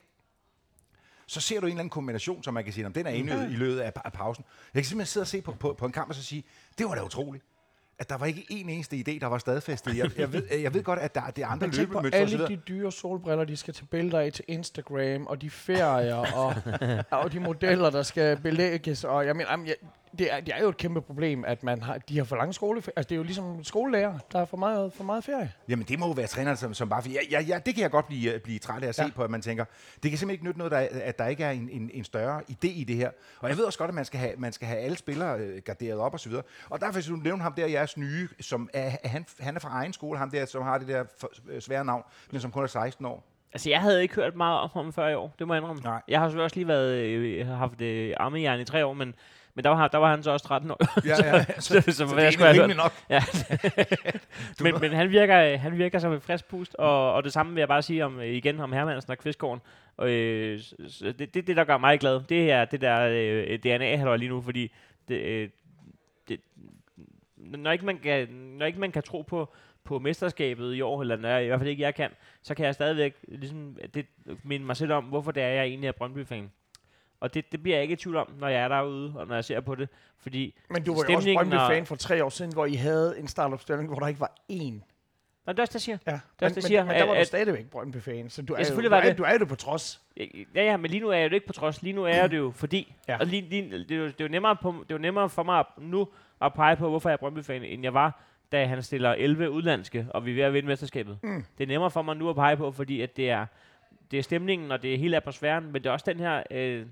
så ser du en eller anden kombination, som man kan sige, om den er indøvet i løbet af, af pausen. Jeg kan simpelthen sidde og se på, på, på en kamp og så sige, det var da utroligt at der var ikke en eneste idé, der var stadfæstet. Jeg, jeg, ved, jeg ved godt, at der, det er andre løbemønstre alle osv. de dyre solbriller, de skal tage billeder af til Instagram, og de ferier, og, og de modeller, der skal belægges. Og jeg mener, jeg, det, er, det er jo et kæmpe problem, at man har, de har for lange skole. Altså, det er jo ligesom skolelærer, der er for meget, for meget ferie. Jamen, det må jo være træneren, som, som bare... Ja, ja, ja, det kan jeg godt blive, blive træt af at se Ja. på, at man tænker, det kan simpelthen ikke nytte noget, der, at der ikke er en, en, en større idé i det her. Og jeg ved også godt, at man skal have, man skal have alle spillere øh, garderet op og så videre. Og derfor, hvis du nævner ham der, jeres nye, som er, han, han er fra egen skole, ham der, som har det der for, øh, svære navn, men som kun er 16 år. Altså, jeg havde ikke hørt meget om ham før i år, det må jeg indrømme. Nej. Jeg har selvfølgelig også lige været, øh, haft øh, armejern i tre år, men, men der, var, der var han så også 13 år. Ja, ja. så, så, så, Så hvad det er rimelig nok. Ja. men, men han virker, han virker som et frisk pust, og, og det samme vil jeg bare sige om, øh, igen om Hermansen og Kvistgården. Og, øh, det, det, det, der gør mig glad, det er det der øh, DNA, har lige nu, fordi det, øh, det, når, ikke man kan, når ikke man kan tro på, på mesterskabet i år, eller når jeg, i hvert fald ikke jeg kan, så kan jeg stadigvæk ligesom, det, minde mig selv om, hvorfor det er, jeg egentlig er Brøndby-fan. Og det, det bliver jeg ikke i tvivl om, når jeg er derude, og når jeg ser på det. Fordi Men du var jo også Brøndby-fan for tre år siden, hvor I havde en startopstilling, hvor der ikke var én Nå, det er også, det, jeg siger. Ja, også, men, det men, siger, men der var at- du stadigvæk Brøndby-fan, så du er, jo, var er, det. du er jo på trods. Ja, ja, men lige nu er jeg jo ikke på trods. Lige nu er jeg det jo fordi. Ja. Ja. Og lige, lige, det, er jo, det, er jo nemmere på, det er jo nemmere for mig nu at pege på, hvorfor jeg er Brøndby-fan, end jeg var, da han stiller 11 udlandske, og vi er ved at vinde mesterskabet. Mm. Det er nemmere for mig nu at pege på, fordi at det er, det er stemningen, og det er hele atmosfæren, men det er også den her øh,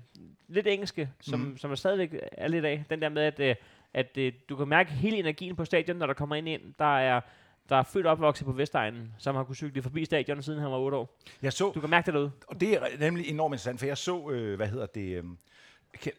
lidt engelske, som, mm. som er stadigvæk er lidt af. Den der med, at, øh, at øh, du kan mærke hele energien på stadion, når der kommer ind ind. Der er, der er født og opvokset på Vestegnen, som har kunnet cykle forbi stadion, siden han var 8 år. Jeg så, Du kan mærke det derude. og det er nemlig enormt interessant, for jeg så, øh, hvad hedder det, øh,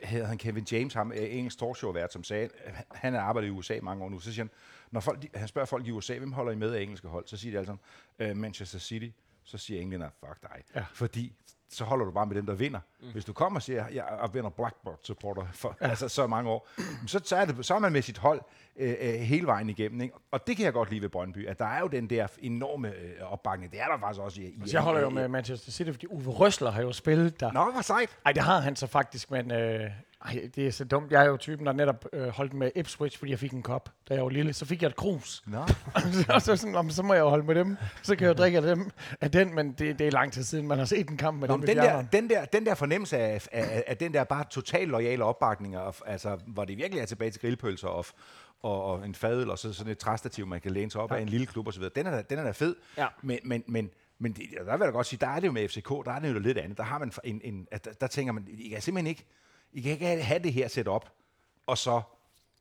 hedder han Kevin James, ham, øh, engelsk talkshow-vært, som sagde, øh, han har arbejdet i USA mange år nu, så siger han, når folk, de, han spørger folk i USA, hvem holder I med af engelske hold, så siger de øh, Manchester City, så siger englænder, fuck dig, Ja. fordi så holder du bare med dem, der vinder. Mm. Hvis du kommer og siger, jeg er vinder Blackboard-supporter for ja. altså, så mange år, så, så, er det, så er man med sit hold øh, øh, hele vejen igennem. Ikke? Og det kan jeg godt lide ved Brøndby, at der er jo den der enorme øh, opbakning. Det er der faktisk også i, i Så jeg holder jo med Manchester City, fordi Uwe Røsler har jo spillet der. Nå, hvor sejt. Ej, det har han så faktisk, men øh, ej, det er så dumt. Jeg er jo typen, der netop øh, holdt med Ipswich, fordi jeg fik en kop, da jeg var lille. Så fik jeg et krus. Nå. og så, sådan, "Nå, men så må jeg jo holde med dem. Så kan jeg jo drikke af, dem, af den, men det, det er lang tid siden, man har set en kamp med Nå, dem den, der, den, der, den der fornemmelse af, af, af den der bare total lojale opbakning, og, altså, hvor det virkelig er tilbage til grillpølser og, og, og en fadøl, og så sådan et træstativ, man kan læne sig op ja. af en lille klub osv., den er, da- den er da fed. Ja. Men, men, men, men det, der vil jeg godt sige, der er det jo med FCK, der er det jo lidt andet. Der har man en, en der, der tænker man, I kan simpelthen ikke, I kan ikke have det her set op, og så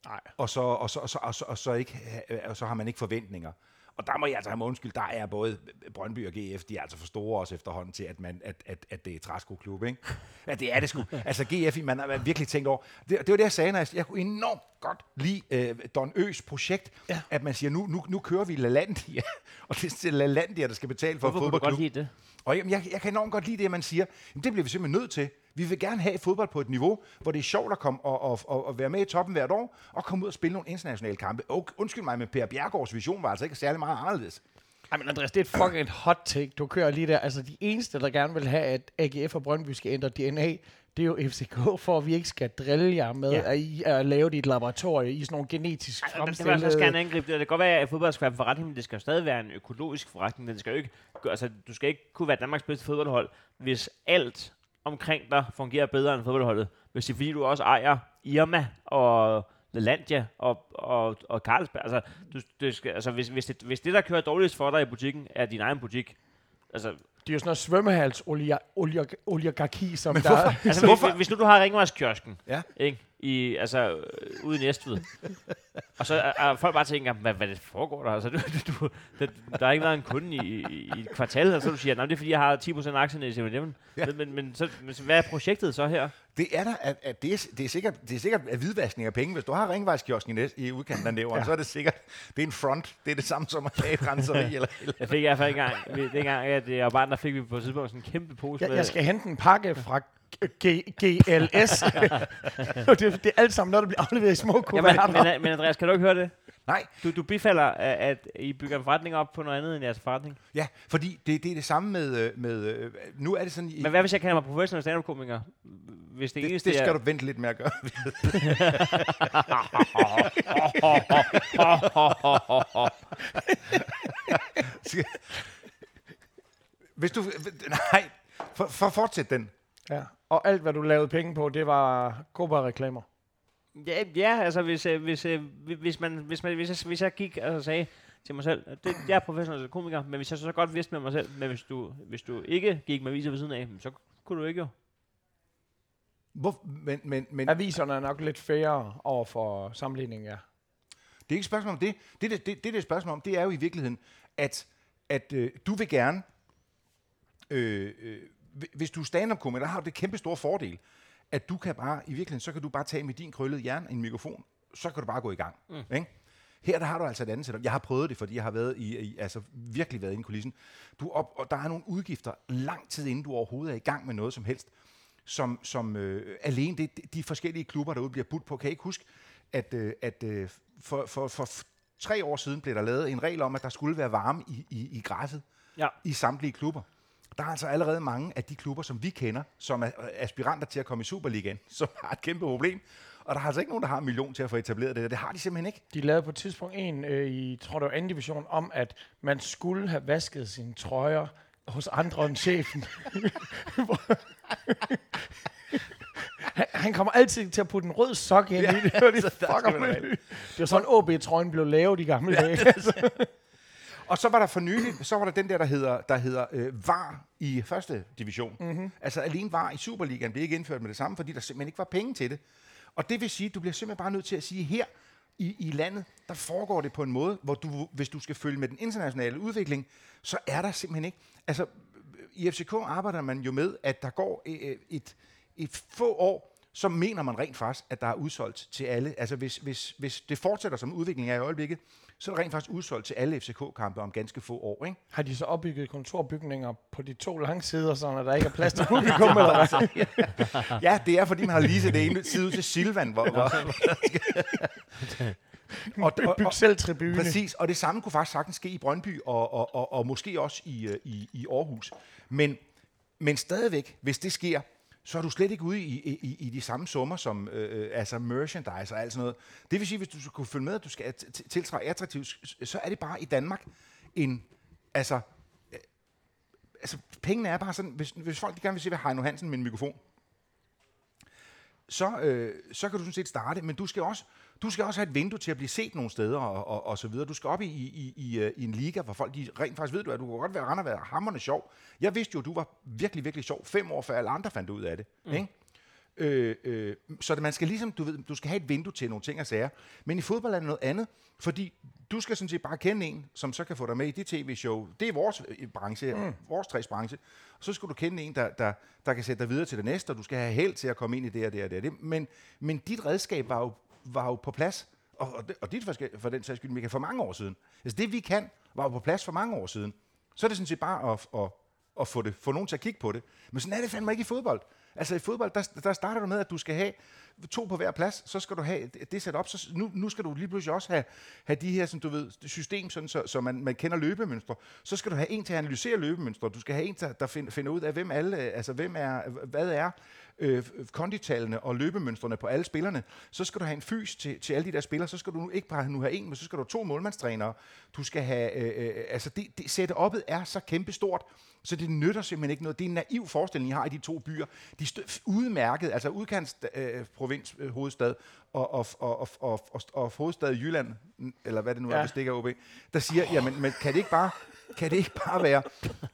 Nej. og så, og så, og så, og så, og så, ikke, og så har man ikke forventninger. Og der må jeg altså have undskyld, der er både Brøndby og GF, de er altså for store også efterhånden til, at, man, at, at, at det er træskoklub, ikke? Ja, det er det sgu. Altså GF, man har virkelig tænkt over. Det, det var det, jeg sagde, når jeg, jeg kunne enormt godt lide øh, Don Øs projekt, ja. at man siger, nu, nu, nu kører vi LaLandia, og det er LaLandia, der skal betale for Hvorfor fodboldklub. godt lide det? Og jamen, jeg, jeg kan enormt godt lide det, at man siger, jamen, det bliver vi simpelthen nødt til. Vi vil gerne have fodbold på et niveau, hvor det er sjovt at komme og, og, og, og være med i toppen hvert år, og komme ud og spille nogle internationale kampe. Og undskyld mig, men Per Bjergårds vision var altså ikke særlig meget anderledes. Ej, men Andreas, det er et fucking hot take, du kører lige der. Altså, de eneste, der gerne vil have, at AGF og Brøndby skal ændre DNA, det er jo FCK, for at vi ikke skal drille jer med Ja. at, I, at lave dit laboratorie i sådan nogle genetisk Ej, det, det altså fremstillede... gerne angribe det. Det kan godt være, at fodbold skal være en forretning, men det skal jo stadig være en økologisk forretning. Den skal jo ikke, gøre- altså, du skal ikke kunne være Danmarks bedste fodboldhold, hvis alt omkring dig fungerer bedre end fodboldholdet. Hvis det er fordi, du også ejer Irma og LaLandia og, og, og Carlsberg. Altså, du, det skal, altså hvis, hvis, det, hvis det, der kører dårligst for dig i butikken, er din egen butik, altså, Det er jo sådan noget svømmehals oligarki, som Men der hvorfor? altså Hvorfor? hvis, hvis nu du har ringvejskiosken, Ja. ikke? I, altså, øh, ude i Næstved. og så er, er folk bare tænker, hvad, hvad det foregår der? Altså, du, du, der, der er ikke været en kunde i, i, i et kvartal, og så du siger, nej, det er fordi, jeg har 10% af aktierne i 7 Ja. Men, men, men, så, men hvad er projektet så her? Det er der, at, at det, er, det, er sikkert, det er sikkert at hvidvaskning af penge. Hvis du har ringvejskiosken i, næs- i udkanten af nævren, ja. så er det sikkert, det er en front. Det er det samme som at have et renseri. eller, eller. Jeg fik i hvert fald ikke engang, dengang, at jeg var barn, der fik vi på et tidspunkt sådan en kæmpe pose Jeg, med, jeg skal hente en pakke fra G- GLS. Det, det er alt sammen noget, der bliver afleveret i små Jamen, kuverter. men, men Andreas, kan du ikke høre det? Nej, Du, du bifalder, at, I bygger en forretning op på noget andet end jeres forretning. ja, fordi det, det er det samme med, øh, med øh, nu er det sådan, i, Men hvad hvis jeg kalder mig professionel stand-up-komiker? Hvis det, det, eneste det skal er... du vente lidt med at gøre. Hvis du, nej, for, for fortsæt den. Ja. Og alt, hvad du lavede penge på, det var Copa-reklamer. Ja, ja altså hvis, øh, hvis, øh, hvi- hvis, man, hvis, man, hvis, jeg, hvis jeg gik og sagde til mig selv, at det, jeg er professionel komiker, men hvis jeg så godt vidste med mig selv, men hvis du, hvis du ikke gik med viser ved siden af, så kunne du ikke jo. Hvor, men, men, men Aviserne er nok lidt færre over for sammenligningen, ja. Det er ikke et spørgsmål om det. Det, det, det, det, det er et spørgsmål om, det er jo i virkeligheden, at, at øh, du vil gerne, øh, øh, hvis du er stand-up-komiker, der har du det kæmpe store fordel, at du kan bare, i virkeligheden, så kan du bare tage med din krøllede jern en mikrofon, så kan du bare gå i gang. Mm. Ikke? Her der har du altså et andet setup. Jeg har prøvet det, fordi jeg har været i, i altså virkelig været inde i kulissen. Du op, og der er nogle udgifter lang tid inden du overhovedet er i gang med noget som helst, som, som øh, alene det, de- forskellige klubber derude bliver budt på. Kan I ikke huske, at, øh, at øh, for, for, for tre år siden blev der lavet en regel om, at der skulle være varme i, i, i græsset Ja. i samtlige klubber. Der er altså allerede mange af de klubber, som vi kender, som er øh, aspiranter til at komme i Superligaen, som har et kæmpe problem. Og der er altså ikke nogen, der har en million til at få etableret det. der. Det har de simpelthen ikke. De lavede på et tidspunkt en øh, i, tror det var anden division, om at man skulle have vasket sine trøjer hos andre end chefen. han, han kommer altid til at putte en rød sok ind Ja, i det. Det var de så der fucker skal man med. Det var sådan, OB-trøjen blev lavet i gamle dage. Og så var der for nylig, så var der den der, der hedder, der hedder øh, VAR i første division. Mm-hmm. Altså alene VAR i Superligaen blev ikke indført med det samme, fordi der simpelthen ikke var penge til det. Og det vil sige, at du bliver simpelthen bare nødt til at sige, her i, i landet, der foregår det på en måde, hvor du, hvis du skal følge med den internationale udvikling, så er der simpelthen ikke... Altså, i FCK arbejder man jo med, at der går øh, et, et få år, så mener man rent faktisk, at der er udsolgt til alle. Altså hvis, hvis, hvis det fortsætter som udviklingen er i øjeblikket, så er der rent faktisk udsolgt til alle FCK-kampe om ganske få år. Ikke? Har de så opbygget kontorbygninger på de to langsider, så der ikke er plads til publikum? eller hvad? Ja, det er, fordi man har lige det ene side ud til Silvan, hvor, hvor, og, og, Byg selv tribune. Præcis, og det samme kunne faktisk sagtens ske i Brøndby, og, og, og, og måske også i, øh, i, i Aarhus. Men, men stadigvæk, hvis det sker, så er du slet ikke ude i, i, i de samme summer som øh, øh altså merchandise og alt sådan noget. Det vil sige, hvis du skal kunne følge med, at du skal tiltræde attraktivt, så er det bare i Danmark en, altså, øh, altså pengene er bare sådan, hvis, hvis folk gerne vil se, hvad Heino Hansen med en mikrofon, så, øh, så kan du sådan set starte, men du skal også, du skal også have et vindue til at blive set nogle steder og, og, og så videre. Du skal op i, i, i, øh, i en liga, hvor folk de rent faktisk ved, du, at du kan godt være rende og være hammerne sjov. Jeg vidste jo, at du var virkelig, virkelig sjov fem år før alle andre fandt ud af det. Mm. Ikke? Øh, øh, så man skal ligesom, du ved, du skal have et vindue til nogle ting og sager. Men i fodbold er det noget andet, fordi du skal sådan set bare kende en, som så kan få dig med i det tv-show. Det er vores øh, branche, mm. vores tres branche. Og så skal du kende en, der, der, der kan sætte dig videre til det næste, og du skal have held til at komme ind i det og det og det. Og det. Men, men dit redskab var jo, var jo på plads, og, og, det, og dit for, for den sags skyld, Michael, for mange år siden. Altså det, vi kan, var jo på plads for mange år siden. Så er det sådan set bare at, at, at få, det, få nogen til at kigge på det. Men sådan er det fandme ikke i fodbold. Altså i fodbold, der, der starter du med, at du skal have to på hver plads, så skal du have det- sat op, så nu, nu skal du lige pludselig også have, have de her, som du ved, system, sådan, så, så man, man kender løbemønstre. Så skal du have en til at analysere løbemønstre, du skal have en, der, der find, finder ud af, hvem alle, øh, altså hvem er, hvad er øh, konditallene og løbemønstrene på alle spillerne. Så skal du have en fys til, til alle de der spillere, så skal du nu ikke bare nu have en, men så skal du have to målmandstrænere. Du skal have, øh, øh, altså det, det setup'et er så kæmpestort, så det nytter simpelthen ikke noget. Det er en naiv forestilling, I har i de to byer. De er udmærket, altså udkants øh, provins, øh, hovedstad og, og, og, og, og, og, og hovedstad i Jylland, eller hvad det nu er, Ja. hvis det ikke er OB, der siger, jamen, men kan det ikke bare, kan det ikke bare være,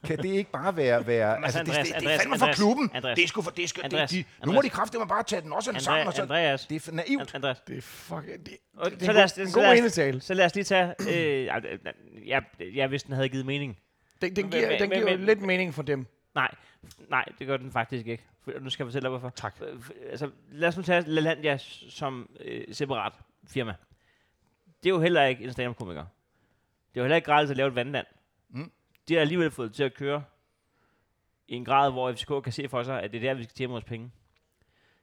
kan det ikke bare være, være altså, det, Andreas, det, det, er Andreas, fandme for Andreas, klubben. Andreas. det er sgu for, det er sgu, Andreas, det, de, nu må Andreas. de kræfte mig bare tage den også Andre, sammen. Og så, Andreas, det er naivt. An- Andreas, Det er fuck, det, det, Og det, så er lad en os- en så god lad os- enetale. så lad os lige tage... Øh, ja, ja, ja, hvis den havde givet mening. Den, den giver, den giver lidt mening for dem. Nej, nej, det gør den faktisk ikke. For- Nu skal jeg fortælle dig, hvorfor. Tak. Altså, lad os nu tage LaLandia som øh, separat firma. Det er jo heller ikke en stand-up-komiker. Det er jo heller ikke gratis at lave et vandland. Mm. De har alligevel fået det til at køre i en grad, hvor FCK kan se for sig, at det er der, vi skal tjene vores penge.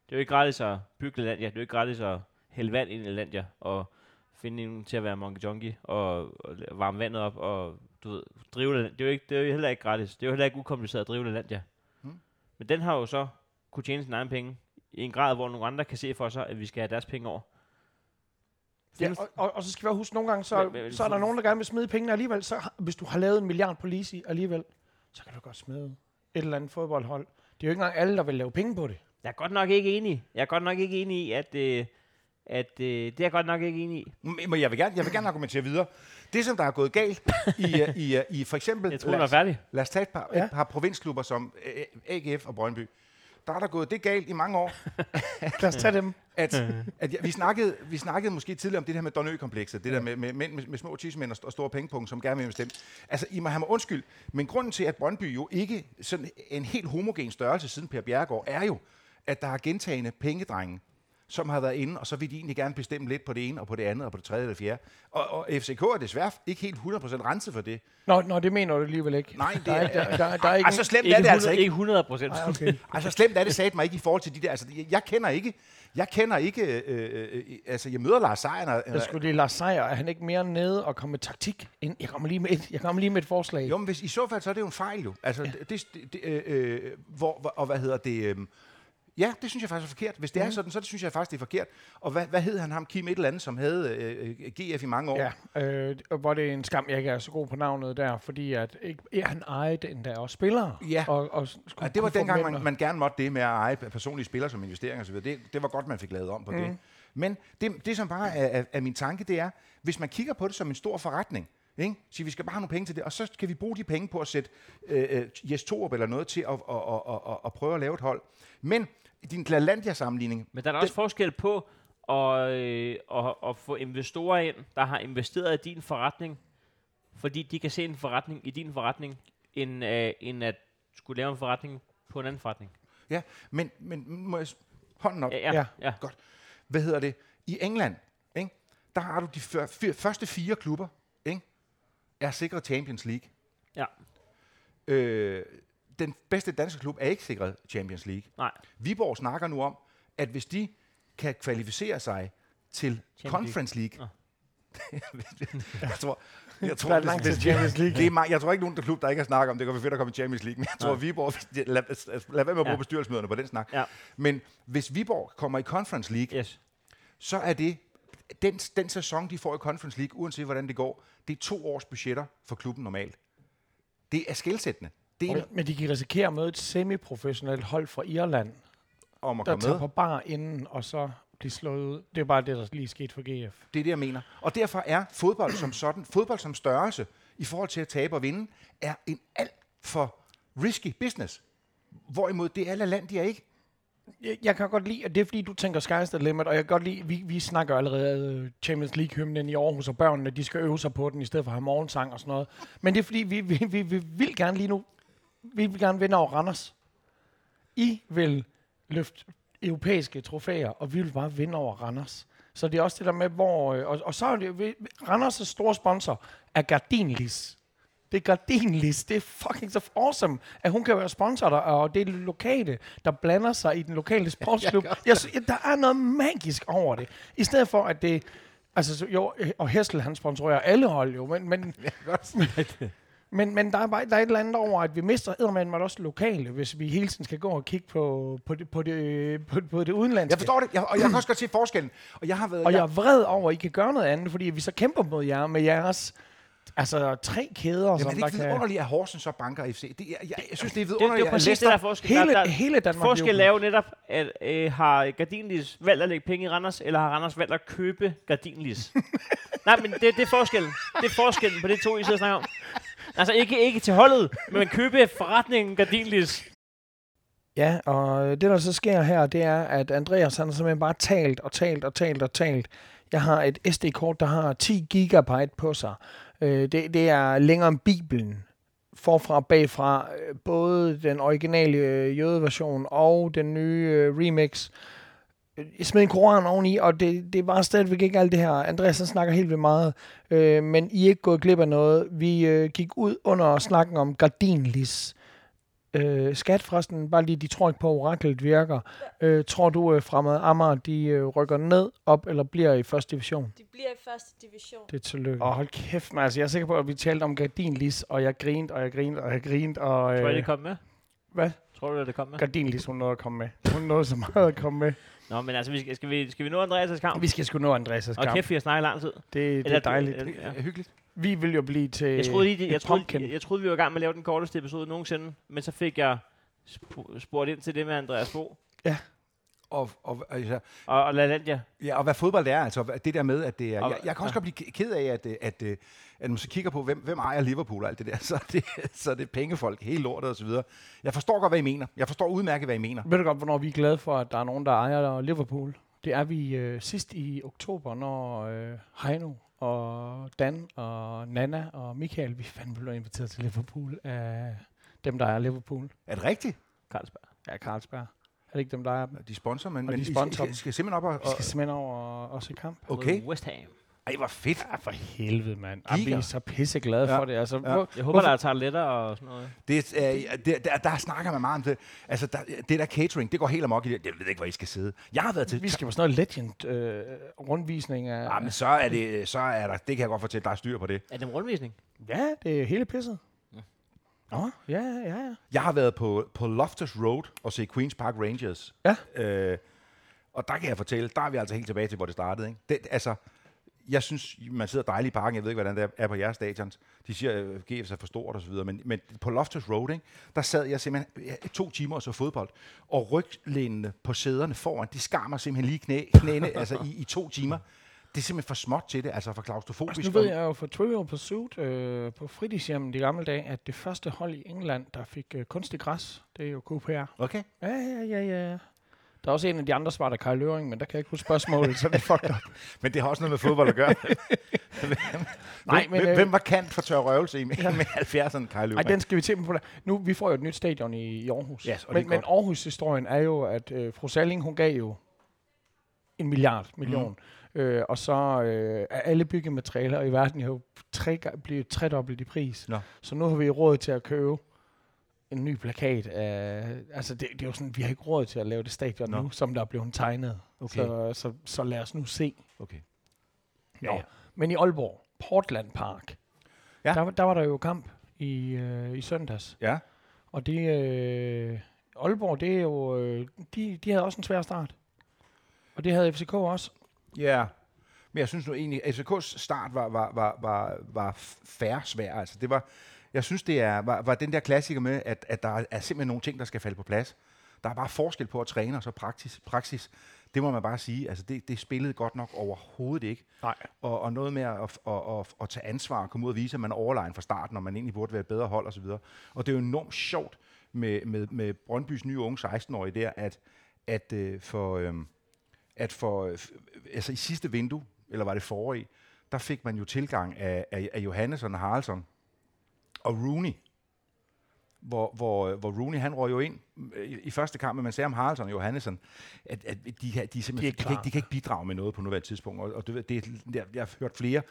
Det er jo ikke gratis at bygge LaLandia. Det er jo ikke gratis at hælde vand ind i LaLandia og finde en til at være monkey junkie og, og varme vandet op og du ved, drive. Det er jo, ikke, det er jo heller ikke gratis. Det er jo heller ikke ukompliceret at drive LaLandia. Mm. Men den har jo så kunne tjene sin egen penge i en grad, hvor nogle andre kan se for sig, at vi skal have deres penge over. Ja, og, og, og, så skal vi også huske, nogle gange, så, Men- men- så er der nogen, der gerne vil smide pengene alligevel. Så, hvis du har lavet en milliard på Lisi alligevel, så kan du godt smide et eller andet fodboldhold. Det er jo ikke engang alle, der vil lave penge på det. Jeg er godt nok ikke enig. Jeg er godt nok ikke enig i, at, øh, at øh, det er jeg godt nok ikke enig i. Men jeg vil, gerne, jeg vil gerne argumentere videre. Det, som der er gået galt i, øh, i, øh, i for eksempel... Jeg tror, lad var færdig. Lad os tage et par, Ja. et par provinsklubber som AGF og Brøndby. Der er der gået det galt i mange år, Lad os tage dem. at, at ja, vi, snakkede, vi snakkede måske tidligere om det her med Donø-komplekset, det der med, med mænd med, med små tissemænd og, og store pengepunkter, som gerne vil bestemme. Altså, I må have mig undskyld, men grunden til, at Brøndby jo ikke sådan en helt homogen størrelse siden Per Bjerregaard, er jo, at der er gentagende pengedrenge, som har været inde, og så vil de egentlig gerne bestemme lidt på det ene, og på det andet, og på det tredje eller fjerde. Og, og FCK er desværre ikke helt 100% renset for det. Nå, nå, det mener du alligevel ikke. Nej, det der er, er- ikke- der, der, der er ikke... Altså, slemt Ikke er det 100, altså ikke. ikke 100 procent. Okay. Altså slemt er det sat mig ikke i forhold til de der, altså jeg, jeg kender ikke, jeg kender ikke, øh, øh, øh, altså jeg møder Lars Seier, når, Jeg skulle lige Lars Seier, er han ikke mere nede og komme med taktik? Ind? Jeg kommer lige med et, jeg kommer lige med et forslag. jo, men hvis, i så fald så er det jo en fejl jo, altså ja. det, det, det øh, øh, hvor, hvor, og hvad hedder det, øh, Ja, det synes jeg faktisk er forkert. Hvis det mm. er sådan, så det synes jeg faktisk, det er forkert. Og hvad, hvad hed han ham, Kim et eller andet, som havde øh, øh, GF i mange år? Ja, øh, og hvor det er en skam, jeg ikke er så god på navnet der, fordi at ikke, ja, han ejede endda også spillere. Ja. Og, og skulle, Ja, det var dengang, man, man gerne måtte det med at eje personlige spillere som investering osv. Det, det var godt, man fik lavet om på mm. det. Men det, det, som bare er, er, er min tanke, det er, hvis man kigger på det som en stor forretning, ikke? Så vi skal bare have nogle penge til det, og så kan vi bruge de penge på at sætte øh, øh, Jes Torup eller noget til at, at, at, at, at, at prøve at lave et hold. Men din Lalandia-sammenligning, Men der er da også forskel på at, øh, at, at få investorer ind, der har investeret i din forretning, fordi de kan se en forretning i din forretning, end, øh, end at skulle lave en forretning på en anden forretning. ja, men, men må jeg, hånden op, Ja, ja, Ja. ja. ja. hvad hedder det, i England, ikke? der har du de før, fyr, første fire klubber, ikke? er sikret Champions League. Ja. Øh, den bedste danske klub er ikke sikret Champions League. Nej. Viborg snakker nu om, at hvis de kan kvalificere sig til League. Conference League, Nå. jeg tror, jeg tror, Der er langt til Champions League. Det er meget, jeg tror ikke, nogen der klub, der ikke har snakket om, det går fedt at komme i Champions League, men jeg tror, Nej. Viborg, lad, lad være med at bruge Ja. bestyrelsesmøderne på den snak. Ja. Men hvis Viborg kommer i Conference League, Yes. så er det den, den sæson, de får i Conference League, uanset hvordan det går, det er to års budgetter for klubben normalt. Det er skældsættende. Det er Men, men de kan risikere at møde et semiprofessionelt hold fra Irland, om at der komme tager med. på bar inden, og så blive slået ud. Det er bare det, der lige skete for GF. Det er det, jeg mener. Og derfor er fodbold som sådan, fodbold som størrelse, i forhold til at tabe og vinde, er en alt for risky business. Hvorimod det er er ikke. Jeg, jeg kan godt lide, at det er fordi, du tænker sky's the limit, og jeg kan godt lide, vi, vi snakker allerede øh, Champions League-hymnen i Aarhus, og børnene, de skal øve sig på den, i stedet for at have morgensang og sådan noget. Men det er fordi, vi, vi, vi, vi vil gerne lige nu, vi vil gerne vinde over Randers. I vil løfte europæiske trofæer, og vi vil bare vinde over Randers. Så det er også det der med, hvor... øh, Og, og så er det... vi- Randers' store sponsor er Gardinlis. Det er Gardinlis. Det er fucking så awesome, at hun kan være sponsor der, og det er lokale, der blander sig i den lokale sportsklub. Jeg, sy- der er noget magisk over det. I stedet for, at det... Altså, så- jo, øh, og Hessel, han sponsorerer alle hold jo, men, men, men, men der, er bare, der er et eller andet over, at vi mister eddermanden også lokale, hvis vi hele tiden skal gå og kigge på, på, det, på, det, på, på det udenlandske. Jeg forstår det, jeg, og jeg kan også godt se forskellen. Og jeg har været... Og jeg er vred over, at I kan gøre noget andet, fordi vi så kæmper mod jer med jeres altså, tre kæder, Jamen, som er det der ikke kan... vidunderligt, at Horsens så banker FC? Det, er, jeg, jeg synes, det er Det, det vidunderligt, er præcis det, der er forskel. Hele, der, der, hele Danmark forskel er jo netop, at øh, har Gardinlis valgt at lægge penge i Randers, eller har Randers valgt at købe Gardinlis? Nej, men det, det er forskellen. Det er forskellen på de to, I sidder og snakker om. Altså ikke, ikke til holdet, men købe forretningen Gardinlis. Ja, og det der så sker her, det er, at Andreas han har simpelthen bare talt og talt og talt og talt. Jeg har et SD-kort, der har 10 gigabyte på sig. Øh, det, det er længere end Bibelen. Forfra og bagfra. Øh, både den originale øh, jødeversion og den nye øh, remix. Øh, Jeg smed en koran oveni, og det, det var stadigvæk ikke alt det her. Andreas han snakker helt vildt meget, øh, men I er ikke gået glip af noget. Vi øh, gik ud under snakken om Gardinlis. Øh, skat forresten, bare lige, de tror ikke på, at oraklet virker. Øh, tror du, øh, fremad Amager, de øh, rykker ned, op eller bliver i første division? De bliver i første division. Det er tillykke. Og hold kæft, man. Altså, jeg er sikker på, at vi talte om Gardinlis, og jeg grinte, og jeg grinte, og jeg grinte, og... Øh, Tror I, det kom med? Hvad? Tror du, at det kom med? Gardinlis, hun nåede at komme med. Hun nåede så meget at komme med. Nå, men altså, vi skal, skal, vi, skal vi nå Andreas' kamp? Vi skal sgu nå Andreas' Og kamp. kæft, vi har snakket lang tid. Det, det er dejligt. eller- Ja. Hyggeligt. Vi vil jo blive til Jeg troede, lige, jeg, troede, jeg, jeg troede, vi var i gang med at lave den korteste episode nogensinde, men så fik jeg sp- spurgt ind til det med Andreas Bo Og, og, altså, og, og LaLandia. ja, og hvad fodbold er, altså det der med, at det er... Og- Jeg, jeg kan også ja. godt blive ked af, at, øh, at, at, at man så kigger på, hvem, hvem ejer Liverpool og alt det der, så er det, så er det pengefolk, hele lortet og så videre. Jeg forstår godt, hvad I mener. Jeg forstår udmærket, hvad I mener. Ved du godt, hvornår vi er glade for, at der er nogen, der ejer Liverpool? Det er vi øh, sidst i oktober, når øh, Heino og Dan og Nana og Michael, vi fandme blev inviteret til Liverpool af dem, der er Liverpool. Er det rigtigt? Carlsberg. Ja, Carlsberg. Er det ikke dem, der er? De sponsor, men, Og men de sponsorer skal, I skal simpelthen op og... Vi skal simpelthen over og se kamp. Okay. West Ham. Ej, hvor fedt. Ja, for helvede, mand. Giga. er så pisseglade Ja. for det. Altså, Ja. hvor, Jeg håber, der er toiletter og sådan noget. Det, er, øh, det, der, der snakker man meget om det. Altså, der, det der catering, det går helt amok i det. Jeg ved ikke, hvor I skal sidde. Jeg har været til... vi skal på sådan noget legend øh, rundvisning af... Ja, men så er det, så er der, det kan jeg godt fortælle, der er styr på det. Er det en rundvisning? Ja, det er hele pisset. Nå, ja, ja, ja. Jeg har været på, på Loftus Road og se Queen's Park Rangers. Ja. Øh, og der kan jeg fortælle, der er vi altså helt tilbage til, hvor det startede. Ikke? Det, altså, jeg synes, man sidder dejligt i parken. Jeg ved ikke, hvordan det er på jeres stadions. De siger, at GF er for stort osv. Men, men på Loftus Road, ikke, der sad jeg simpelthen ja, to timer og så fodbold. Og ryglænene på sæderne foran, de skar mig simpelthen lige knæ, knæene altså i, i to timer. Det er simpelthen for småt til det, altså for klaustrofobisk. Altså, nu ved jeg jo fra Trivial Pursuit øh, på fritidshjemmen de gamle dage, at det første hold i England, der fik øh, kunstig græs, det er jo QPR. Okay. Ja, ja, ja, ja. Der er også en af de andre svar, der Kai Løring, men der kan jeg ikke huske spørgsmålet, så det er fucked up. Men det har også noget med fodbold at gøre. Nej, men, hvem, øh, hvem var kant for tør røvelse i med, ja. med 70'erne, Kaj Nej, Løvring? den skal vi til på. der. Nu, vi får jo et nyt stadion i, i Aarhus. Yes, men, men. Aarhus-historien er jo, at øh, fru Salling, hun gav jo en milliard million. Mm. Øh, og så øh, er alle byggematerialer i verden jo tre, blevet tredobbelt i pris. Nå. Så nu har vi råd til at købe en ny plakat. Af, altså det, det er jo sådan, vi har ikke råd til at lave det stadion Nå. nu, som der er blevet tegnet. Okay. Så, så, så lad os nu se. Okay. Nå. Men i Aalborg, Portland Park, Ja. der, var- der var der jo kamp i, øh, i søndags. Ja. Og det, øh, Aalborg, det er jo, øh, de, de havde også en svær start. Og det havde FCK også. Ja. Men jeg synes nu egentlig, at FCK's start var, var, var, var, var færre svær. Altså, det var, jeg synes, det er, var, var den der klassiker med, at, at der er simpelthen nogle ting, der skal falde på plads. Der er bare forskel på at træne og så praksis. praksis. Det må man bare sige. Altså, det, det spillede godt nok overhovedet ikke. Nej. Og, og noget med at, at, at, at, at tage ansvar og komme ud og vise, at man er overlegen fra starten, og man egentlig burde være et bedre hold osv. Og det er jo enormt sjovt med, med, med Brøndbys nye unge 16-årige der, at, at øh, for... Øh, at for, øh, altså i sidste vindue, eller var det forrige, der fik man jo tilgang af, af, af Johannesson og Haraldsson og Rooney. Hvor, hvor, hvor Rooney, han røg jo ind øh, i, i første kamp, men man ser om Haraldsson og Johannesson, at, at de, her- de, simpelthen, de, de, kan ikke, de kan ikke bidrage med noget på nuværende tidspunkt. Og, og det, er- jeg, jeg har hørt flere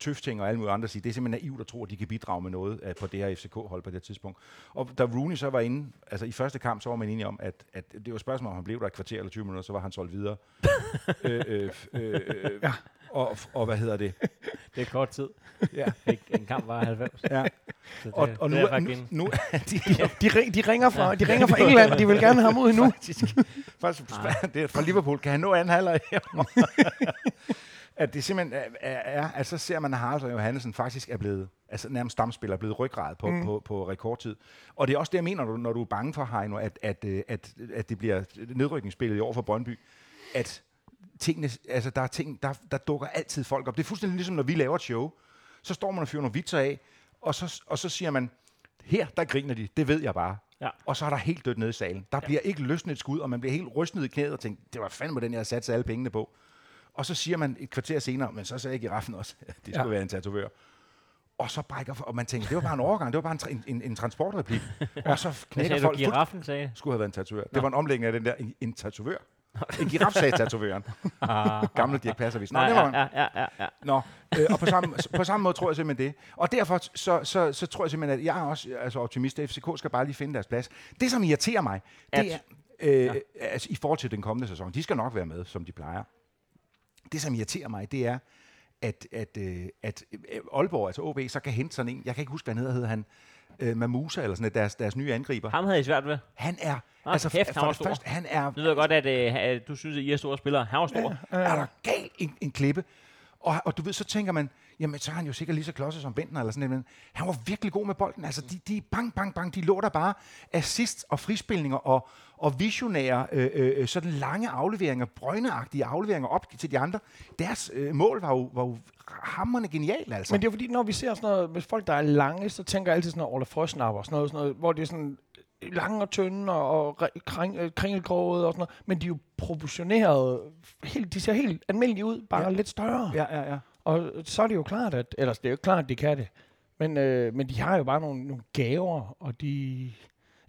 tøfting og alle mulige andre sige, det er simpelthen naivt at tro, at de kan bidrage med noget uh, på det her FCK-hold på det tidspunkt. Og da Rooney så var inde, altså i første kamp, så var man enige om, at, at det var et spørgsmål, om han blev der et kvarter eller 20 minutter, så var han solgt videre. øh, øh, øh, øh, Ja. og, og hvad hedder det? Det er kort tid. Ja. En kamp var 90. Ja. Det, Og, og nu, nu, nu de, De, ring, de, ringer fra, de ringer fra England, de vil gerne have ham ud nu. faktisk, faktisk det er fra Liverpool. Kan han nå anden halvleg? At det simpelthen er, er, at så ser man, at Haralds og Johansen faktisk er blevet, altså nærmest stamspiller, er blevet ryggrad på, mm. på, på rekordtid. Og det er også det, jeg mener, når du, når du er bange for, Heino, at, at, øh, at, at det bliver nedrykningsspillet i år for Brøndby, at tingene, altså der er ting, der, der dukker altid folk op. Det er fuldstændig ligesom, når vi laver et show, så står man og fyrer nogle vitser af, og så, og så siger man, her, der griner de, det ved jeg bare. Ja. Og så er der helt dødt nede i salen. Der ja. bliver ikke løsnet et skud, og man bliver helt rystet i knæet og tænker, det var fandme den, jeg havde sat alle pengene på. Og så siger man et kvarter senere, men så sagde giraffen også, at det skulle Ja. være en tatovør. Og så brækker, og man tænker, det var bare en overgang, det var bare en, tra- en, en, en transportreplik. og så knækker sagde du, folk fuld- giraffen sagde? skulle have været en tatovør. Det var en omlægning af den der, en, en tatovør. En giraf sagde tatovøren. Gamle Dirk Passervis. Nå, Nej, det var ja, ja, ja, ja. Nå, øh, og på samme, på samme måde tror jeg simpelthen det. Og derfor så, så, så tror jeg simpelthen, at jeg er også altså optimist. at FCK skal bare lige finde deres plads. Det, som irriterer mig, det er, At- øh, ja. altså, i forhold til den kommende sæson, de skal nok være med, som de plejer. Det, som irriterer mig, det er, at, at, øh, at øh, Aalborg, altså OB, så kan hente sådan en, jeg kan ikke huske, hvad han hedder, hedder han øh, Mamusa, eller sådan noget, deres, deres nye angriber. Ham havde I svært ved. Han er, Ah, altså kæft, for, han det første, han er ved jeg godt, at, øh, at du synes, at I er store spillere. Han var stor. er der galt en, en klippe. Og, og du ved, så tænker man, jamen så er han jo sikkert lige så klodset som Bentner eller sådan noget. Men han var virkelig god med bolden. Altså, de, de bang, bang, bang, de lå der bare assist og frispilninger og, og visionære, øh, øh, sådan lange afleveringer, brøgneagtige afleveringer op til de andre. Deres øh, mål var jo, var jo hammerne genialt, altså. Men det er fordi, når vi ser sådan noget, hvis folk der er lange, så tænker jeg altid sådan noget Ole Frøsnapper, og sådan noget, sådan noget, hvor det er sådan lange og tynde og, og kring, øh, kringelgrået og sådan noget, men de er jo proportioneret, helt, de ser helt almindelige ud, bare ja. lidt større. ja, ja, ja. Og så er det jo klart, at, ellers det er jo klart, at de kan det. Men, øh, men de har jo bare nogle, nogle gaver, og de,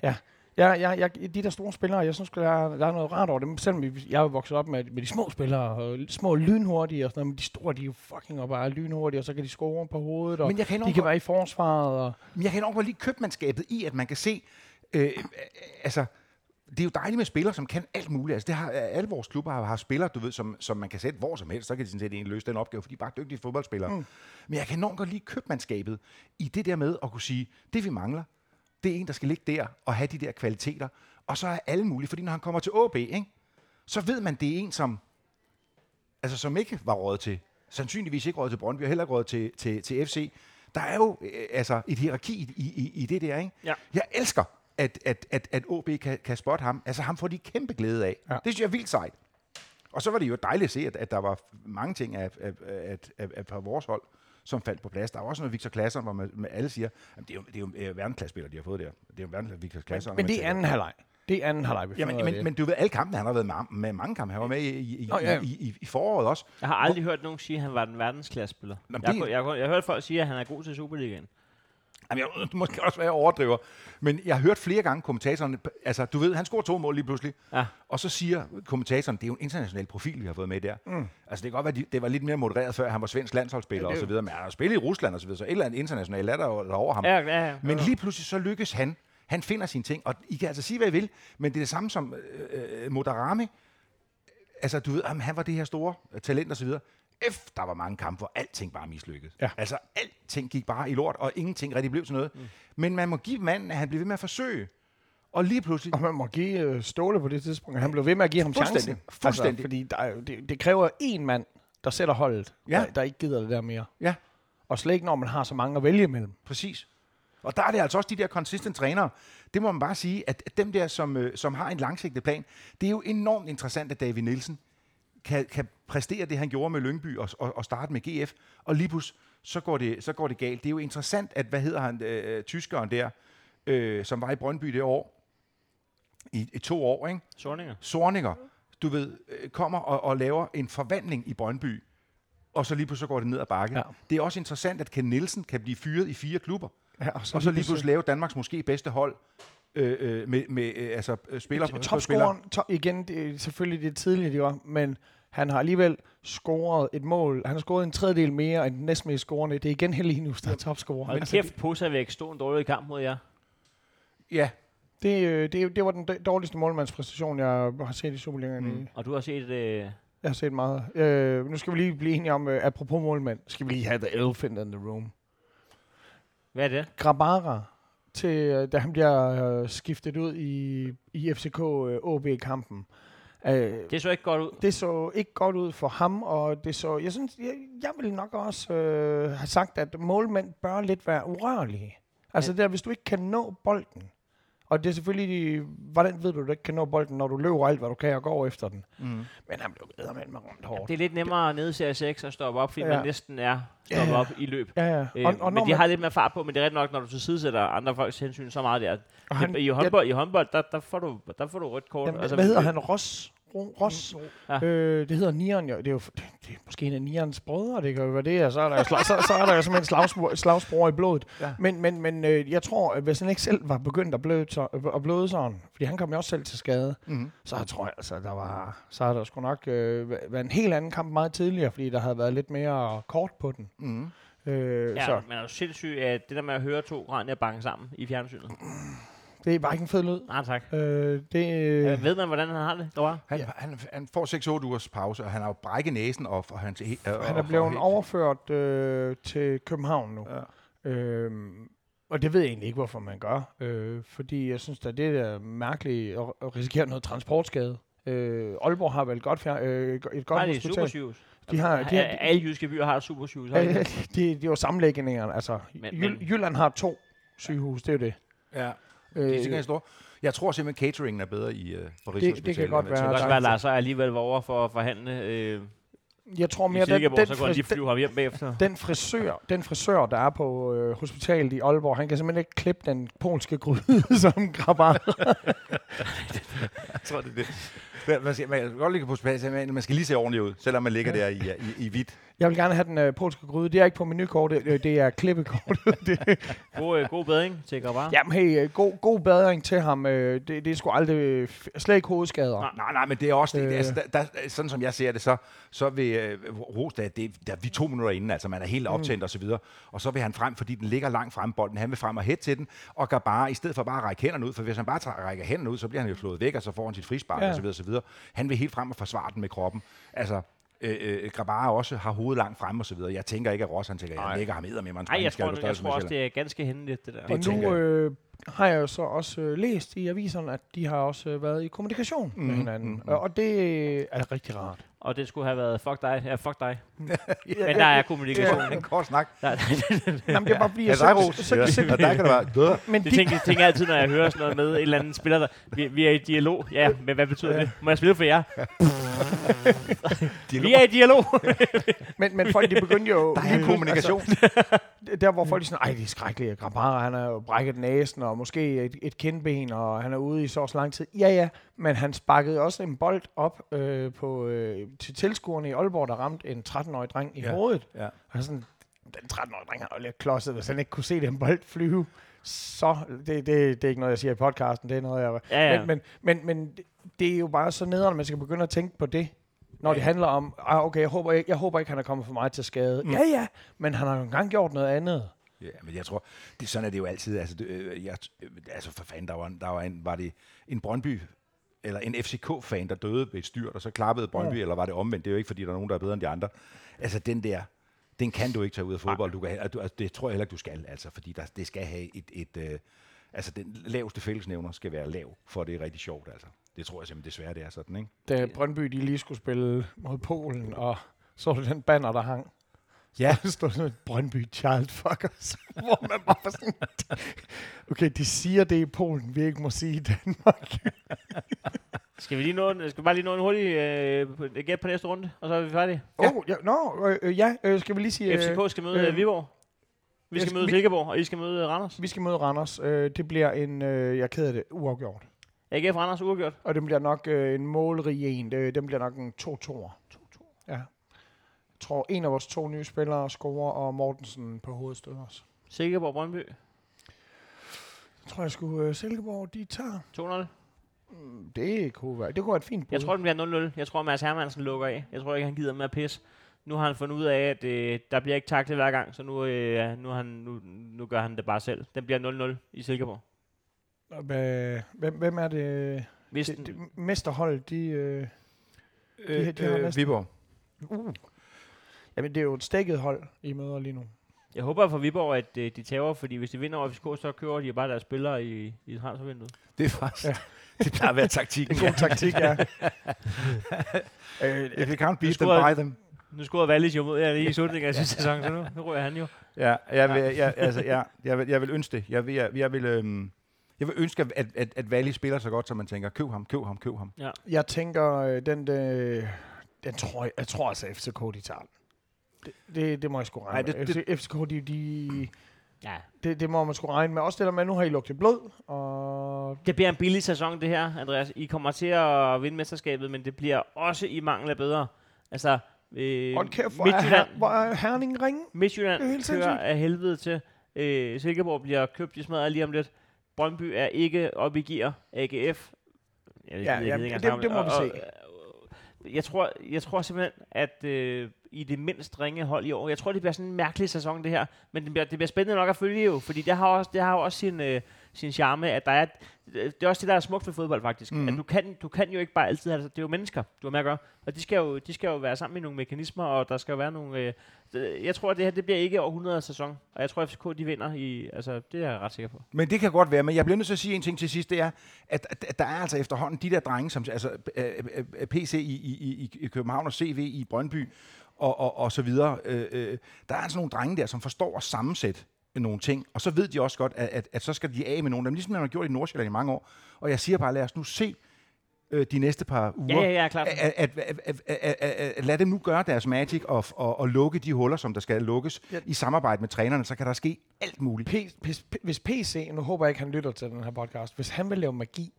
ja, Ja, ja, ja, de der store spillere, jeg synes, der er, der er noget rart over dem. Selvom jeg er vokset op med, med de små spillere, og små lynhurtige og sådan noget, men de store, de er jo fucking og bare lynhurtige, og så kan de score på hovedet, og Men jeg kan de kan være i forsvaret. Og, Men jeg kan nok lide købmandskabet i, at man kan se, øh, øh, altså, det er jo dejligt med spillere, som kan alt muligt. Altså, det har, alle vores klubber har, har spillere, du ved, som, som man kan sætte hvor som helst. Så kan de sådan set løse den opgave, for de er bare dygtige fodboldspillere. Mm. Men jeg kan enormt godt lide købmandskabet i det der med at kunne sige, det vi mangler, det er en, der skal ligge der og have de der kvaliteter. Og så er alle mulige, fordi når han kommer til AB, ikke, så ved man, det er en, som, altså, som ikke var råd til, sandsynligvis ikke råd til Brøndby, og heller ikke råd til, til, til FC. Der er jo øh, altså et hierarki i, i, i det der. Ikke? Ja. Jeg elsker, at, at, at, at OB kan, kan spotte ham. Altså ham får de kæmpe glæde af. Ja. Det synes jeg er vildt sejt. Og så var det jo dejligt at se, at, at der var mange ting af, af, af, af, af på vores hold, som faldt på plads. Der var også noget Victor Klasser, hvor man, man alle siger, at det er jo, det er jo øh, verdensklassespillere, de har fået der. Det er jo verdensklasse Victor Klasser. Men det er anden halvleg. Det er anden halvleg, vi Ja, men, men, men du ved, alle kampe, han har været med, med mange kampe. Han var med i, i, Nå, i, ja. i, i, i foråret også. Jeg har aldrig hørt nogen sige, at han var en verdensklassespiller. Jeg, det- jeg, jeg, jeg, jeg har hørt folk sige, at han er god til Superligaen. Jamen, jeg måske også være jeg overdriver. Men jeg har hørt flere gange kommentatoren, altså du ved, han scorer to mål lige pludselig. Ja. Og så siger kommentatoren, det er jo en international profil, vi har fået med der. Mm. Altså det kan godt være, de- det var lidt mere modereret før, han var svensk landsholdsspiller Ja, det og så videre. Men han har spillet i Rusland og så videre, så et eller andet internationalt er der over ham. Ja, ja, ja. Men lige pludselig så lykkes han. Han finder sine ting. Og I kan altså sige, hvad I vil, men det er det samme som øh, øh, Modarami. Altså, du ved, jamen, han var det her store talent og så videre. F, der var mange kampe, hvor alting bare mislykkedes. Ja. Altså, alting gik bare i lort, og ingenting rigtig blev til noget. Mm. Men man må give manden, at han blev ved med at forsøge. Og lige pludselig... Og man må give øh, Ståle på det tidspunkt. Han blev ved med at give ham Fuldstændig. chancen. Fuldstændig. Altså, fordi der er, det, det kræver én mand, der sætter holdet, Ja. der, der ikke gider det der mere. Ja, Og slet ikke, når man har så mange at vælge imellem. præcis. Og der er det altså også de der consistent trænere. Det må man bare sige, at at dem der, som, øh, som har en langsigtet plan, det er jo enormt interessant, at David Nielsen kan, kan præstere det, han gjorde med Lyngby og, og, og starte med GF, og lige pludselig, så går, det, så går det galt. Det er jo interessant, at, hvad hedder han, øh, tyskeren der, øh, som var i Brøndby det år, i, i to år, ikke? Sorninger. Sorninger, du ved, øh, kommer og, og laver en forvandling i Brøndby, og så lige pludselig så går det ned ad bakke. Ja. Det er også interessant, at Ken Nielsen kan blive fyret i fire klubber, Ja, og så lige pludselig lave Danmarks måske bedste hold øh, øh, med, med øh, altså, øh, spiller på. Topscoren, to, igen, det er selvfølgelig det tidlige, de var, men han har alligevel scoret et mål. Han har scoret en tredjedel mere end den næstmest scorende. Det er igen Helenius, der er topscorer. Hold Altså, kæft, Posavæk stod en dårlig kamp mod jer. Ja, det, det, det var den dårligste målmandspræstation, jeg har set i Superligaen. Mm. Mm. Og du har set... Øh, Jeg har set meget. Øh, nu skal vi lige blive enige om, øh, apropos målmand, skal vi lige have the elephant in the room. hvad er det? Grabara, til, øh, da han bliver øh, skiftet ud i, i FCK øh, OB-kampen. Øh, Det så ikke godt ud. det så ikke godt ud for ham, og det så, jeg synes, jeg, jeg vil nok også øh, have sagt, at målmænd bør lidt være urørlige. Altså der, hvis du ikke kan nå bolden, og det er selvfølgelig, hvordan ved du, du ikke kan nå bolden, når du løber alt, hvad du kan, og går efter den. mm. Men han blev eddermand med rundt hårdt. Det er lidt nemmere nede i serie 6 at stoppe op, fordi Ja. man næsten er stoppet Ja, ja. op i løb. Ja, ja. Øh, Og, og men de man, har lidt mere fart på, men det er ret nok, når du tilsidesætter andre folks hensyn så meget der. og Han, I håndbold, i håndbold der, der, får du, der får du rødt kort. Jamen, altså, hvad hedder han? Ross? Ro- Ross? Ja. Øh, det hedder Nieren jo. Det er jo det, det er måske en af Nierens brødre, det kan jo være det, og så er der jo, så, så er der jo simpelthen slagsbror, slagsbror i blodet. Ja. Men, men, men øh, jeg tror, at hvis han ikke selv var begyndt at bløde, så, at bløde sådan, fordi han kom jo også selv til skade, Mm. så jeg tror jeg, altså, der var, så har der sgu nok øh, væ- været en helt anden kamp meget tidligere, fordi der havde været lidt mere kort på den. Mm. Øh, Ja, så men er du sindssyg, at det der med at høre to granier banke sammen i fjernsynet? Det er bare ikke en fed lyd. Nej, tak. Øh, det, Øh, ved man, hvordan han har det? Der var? Han, ja. han, han får 6-8 ugers pause, og han har jo brækket næsen, og, og han, øh, Han er blevet overført øh, til København nu. Ja. Øhm, og det ved jeg egentlig ikke, hvorfor man gør. Øh, fordi jeg synes, at det er mærkeligt at, at risikere noget transportskade. Øh, Aalborg har vel godt fjer, øh, et godt Nej, det er supersygehus. De har- de har- Alle jyske byer har et supersygehus. har de Øh, ikke? det, det er jo sammenlægningerne. Altså, Men- Jyl, men- Jylland har to sygehus, det er jo det. Ja, Øh, det er sikkert store. Jeg tror simpelthen, cateringen er bedre i, uh, på det kan godt være. Det kan også er- være, at Lars alligevel var over for at forhandle øh, jeg tror mere, den, den, så kunne den, flyve ham hjem bagefter. den, frisør, den frisør, der er på øh, hospitalet i Aalborg, han kan simpelthen ikke klippe den polske gryde, som Grabar. Jeg tror, det er det. Man skal, man godt ligge på hospitalet, men man skal lige se ordentligt ud, selvom man ligger der i, i, i hvidt. Jeg vil gerne have den øh, polske gryde. Det er ikke på menukortet, øh, det er klippekortet. det, God, øh, god bedring til Grabar. Jamen hey, øh, god, god badring til ham. Øh, det, det er sgu aldrig øh, slet ikke hovedskader. Nej. Nej, nej, men det er også det. Øh. Altså, der, der, sådan som jeg ser det, så, så vil øh, Rosdal, det, der, vi er to minutter inden, altså man er helt optændt mm. og så videre, og så vil han frem, fordi den ligger langt frem bolden, han vil frem og hæt til den, og gør bare, i stedet for bare at række hænderne ud, for hvis han bare træ- rækker hænderne ud, så bliver han jo slået væk, og så får han sit frispark Ja. ja. og så videre, og så videre. Han vil helt frem og forsvare den med kroppen. Altså, øh, øh, Grabara også har hovedet langt frem og så videre. Jeg tænker ikke, at Ross, han tænker, jeg lægger ham med, men Nej, jeg tror, jeg tror også, det er ganske hændeligt, det der. Og tænker nu, jeg. øh, har jeg jo så også øh, læst i aviserne, at de har også øh, været i kommunikation mm, med Mhm, hinanden. mhm. Mm, og det øh, er rigtig rart. Og det skulle have været fuck dig. Ja, fuck dig. Ja, Men der er kommunikation. En kort snak. Der, Jamen, det er bare fordi, Ja, jeg dig, så, så, så, så, Ja, der kan det være. men det de, tænker, tænker jeg altid, når jeg hører sådan noget med en eller anden spiller, der, vi, vi er i dialog. Ja, men hvad betyder det? Må jeg spille for jer? Vi er i dialog. men, men folk, de begyndte jo... Der er en kommunikation. der hvor folk er sådan, ej, det er skrækkeligt. Grabara, han har jo brækket næsen, og måske et, et kindben, og han er ude i så så lang tid. Ja, ja, men han sparkede også en bold op øh, på, øh, til tilskuerne i Aalborg, der ramte en 13-årig dreng i Ja. hovedet. Ja. Og sådan, den 13-årige dreng har jo lidt klodset, hvis han ikke kunne se den bold flyve. Så, det, det, det er ikke noget, jeg siger i podcasten, det er noget, jeg... Ja, ja. Men, men, men, men det- er jo bare så nederen, at man skal begynde at tænke på det, når det handler om, ah, okay, jeg håber, ikke, jeg håber ikke, han er kommet for meget til skade. Mm. Ja, ja, men han har jo engang gjort noget andet. Ja, men jeg tror, det, sådan er det jo altid. Altså, det, øh, jeg, øh, altså for fanden, der var, der var, en, var det en Brøndby eller en FCK-fan, der døde ved et styrt, og så klappede Brøndby, ja. eller var det omvendt? Det er jo ikke, fordi der er nogen, der er bedre end de andre. Altså, den der, den kan du ikke tage ud af fodbold. Du kan, altså, det tror jeg heller ikke, du skal, altså, fordi der, det skal have et, et øh, altså, den laveste fællesnævner skal være lav, for det er rigtig sjovt, altså. Det tror jeg simpelthen desværre, det er sådan, ikke? Da Brøndby de lige skulle spille mod Polen, og så var det den banner, der hang. Ja. Der stod sådan et Brøndby child fuckers, hvor man bare var sådan, okay, de siger det i Polen, vi ikke må sige i Danmark. Skal vi lige nå en, skal vi bare lige nå en hurtig øh, på- gæt på næste runde, og så er vi færdige? Ja. Oh, ja, no, øh, øh, ja, øh, skal vi lige sige, øh, FCK skal møde øh, øh, Viborg. Vi skal skal- møde Silkeborg, og I skal møde Randers. vi skal møde Randers. Øh, det bliver en, øh, jeg er ked af det, uafgjort. AGF Randers uafgjort. Og det bliver nok øh, en målrig en. Det, den bliver nok en 2-2'er. 2-2. Ja. Jeg tror, en af vores to nye spillere scorer, og Mortensen på hovedstød også. Silkeborg Brøndby. Jeg tror, jeg skulle øh, Silkeborg, de tager. 2-0. Mm, Det kunne være, det kunne være et fint bud. Jeg tror, den bliver 0-0. Jeg tror, Mads Hermansen lukker af. Jeg tror ikke, han gider med at pisse. Nu har han fundet ud af, at øh, der bliver ikke taklet hver gang, så nu, øh, nu, han, nu, nu gør han det bare selv. Den bliver 0-0 i Silkeborg. Hvem, hvem er det? Hvis det, det mesterhold, de... Øh, Øh, de har øh, næsten- Viborg. uh. Jamen, det er jo et stikket hold, I møder lige nu. jeg håber for Viborg, at øh, de tager, fordi hvis de vinder over FCK, så kører de bare deres spillere i, i transfervinduet. Det er faktisk, ja. Det plejer at være taktikken. En god taktik, ja. øh, If you can't beat them, buy them. Nu scorede Wallis jo mod jer lige i slutningen af sidste sæson, så nu, nu ryger han jo. Ja, jeg vil, jeg, altså, ja, jeg, vil, jeg vil ønske det. Jeg vil, jeg, jeg vil, øhm, jeg vil ønske, at, at, at Valley spiller så godt, så man tænker, køb ham, køb ham, køb ham. Jeg tænker, øh, den, øh, den tror jeg, jeg tror altså, FCK, de tager den. Det, det, det må jeg sgu regne Ej, med. det- FC, FCK, de, de, Ja. det, det må man sgu regne med. Også det der med, at nu har I lugtet blod, og Det bliver en billig sæson, det her, Andreas. I kommer til at vinde mesterskabet, men det bliver også i mangel af bedre. Altså, øh, hold kæft, hvor er, her, hvor er Herning ringe. Midtjylland er kører sindssygt. af helvede til. Øh, Silkeborg bliver købt i smadret lige om lidt. Brøndby er ikke oppe i gear. AGF. Jeg, Ja, ved- ja, jeg ved ikke det- det må vi se. og- Jeg tror, jeg tror simpelthen, at øh, i det mindst ringe hold i år, jeg tror, det bliver sådan en mærkelig sæson, det her. Men det bliver, det bliver spændende nok at følge jo, fordi det har også, det har også sin, øh, sin charme, at der er, det er også det, der er smukt ved fodbold faktisk. Mm. At du kan, du kan jo ikke bare altid, altså, det er jo mennesker, du har med at gøre. Og de skal jo, de skal jo være sammen i nogle mekanismer, og der skal jo være nogle... Øh, det- jeg tror, at det her det bliver ikke århundredets sæson. Og jeg tror, at FCK de vinder i... Altså, det er jeg ret sikker på. Men det kan godt være, men jeg bliver nødt til at sige en ting til sidst, det er, at, at, der er altså efterhånden de der drenge, som altså øh, øh, øh, PC i, i, i, i København og CV i Brøndby og, og, og så videre. Øh, øh, der er altså nogle drenge der, som forstår at sammensætte nogle ting, og så ved de også godt, at, at, at så skal de af med nogle af dem, ligesom man har gjort i Nordsjælland i mange år. Og jeg siger bare, lad os nu se øh, de næste par uger. Ja, ja, ja, klart. At, at, at, at, at, at, at lad dem nu gøre deres magic og, og, og lukke de huller, som der skal lukkes Ja. i samarbejde med trænerne, så kan der ske alt muligt. P, hvis, hvis PC, nu håber jeg ikke, han lytter til den her podcast, hvis han vil lave magi,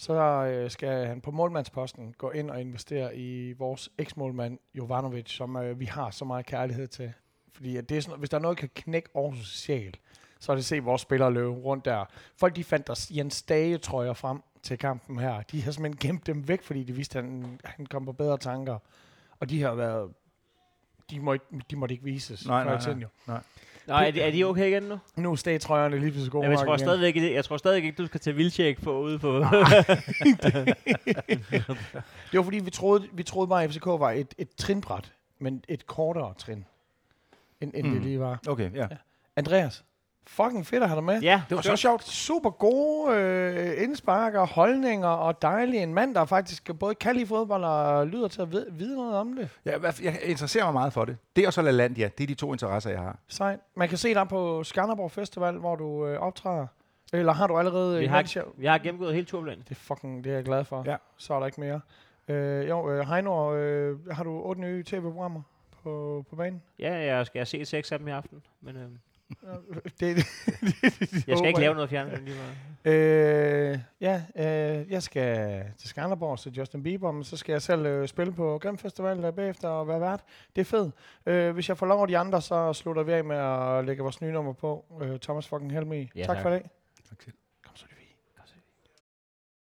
så øh, skal han på målmandsposten gå ind og investere i vores eksmålmand Jovanovic, som øh, vi har så meget kærlighed til. Fordi at det er sådan, hvis der er noget, der kan knække Aarhus sjæl, så er det at se vores spillere løbe rundt der. Folk de fandt der Jens Dage trøjer frem til kampen her. De har simpelthen gemt dem væk, fordi de vidste, at han, han kom på bedre tanker. Og de har været... De, må ikke, de måtte ikke vises. Nej, nej, i tiden, nej. Nå, er de, er de okay igen nu? Nu er stagtrøjerne lige pludselig gode Jamen, jeg, tror igen. stadigvæk, ikke- jeg tror stadig ikke, du skal tage vildtjek på ude på... Det var fordi, vi troede, vi troede bare, at FCK var et, et trinbræt, men et kortere trin, end, end mm. det lige var. Okay, ja. Andreas, Fucking fedt at have dig med. Ja, Det var så sjovt. Super gode øh, indspark og holdninger, og dejlig en mand, der faktisk både kan lide fodbold og lyder til at vide, vide noget om det. Ja, jeg interesserer mig meget for det. Det og så LaLandia, det er de to interesser, jeg har. Sejt. Man kan se dig på Skanderborg Festival, hvor du øh, optræder. Eller har du allerede... vi en har, masse- vi har gennemgået hele turplanen. Det er fucking, det er jeg glad for. Ja. Så er der ikke mere. Øh, jo, øh, Heino, øh, har du otte nye tv-programmer på, på banen? Ja, jeg skal se seks af dem i aften, men øh, det, jeg skal ikke lave noget fjernsyn lige. Øh, ja, øh, jeg skal til Skanderborg til Justin Bieber, men så skal jeg selv øh, spille på Grim Festival øh, bagefter og være vært. Det er fedt. Øh, hvis jeg får lov af de andre, så slutter vi af med at lægge vores nye nummer på. Øh, Thomas fucking Helmi. Ja, tak tak. for det. Tak selv.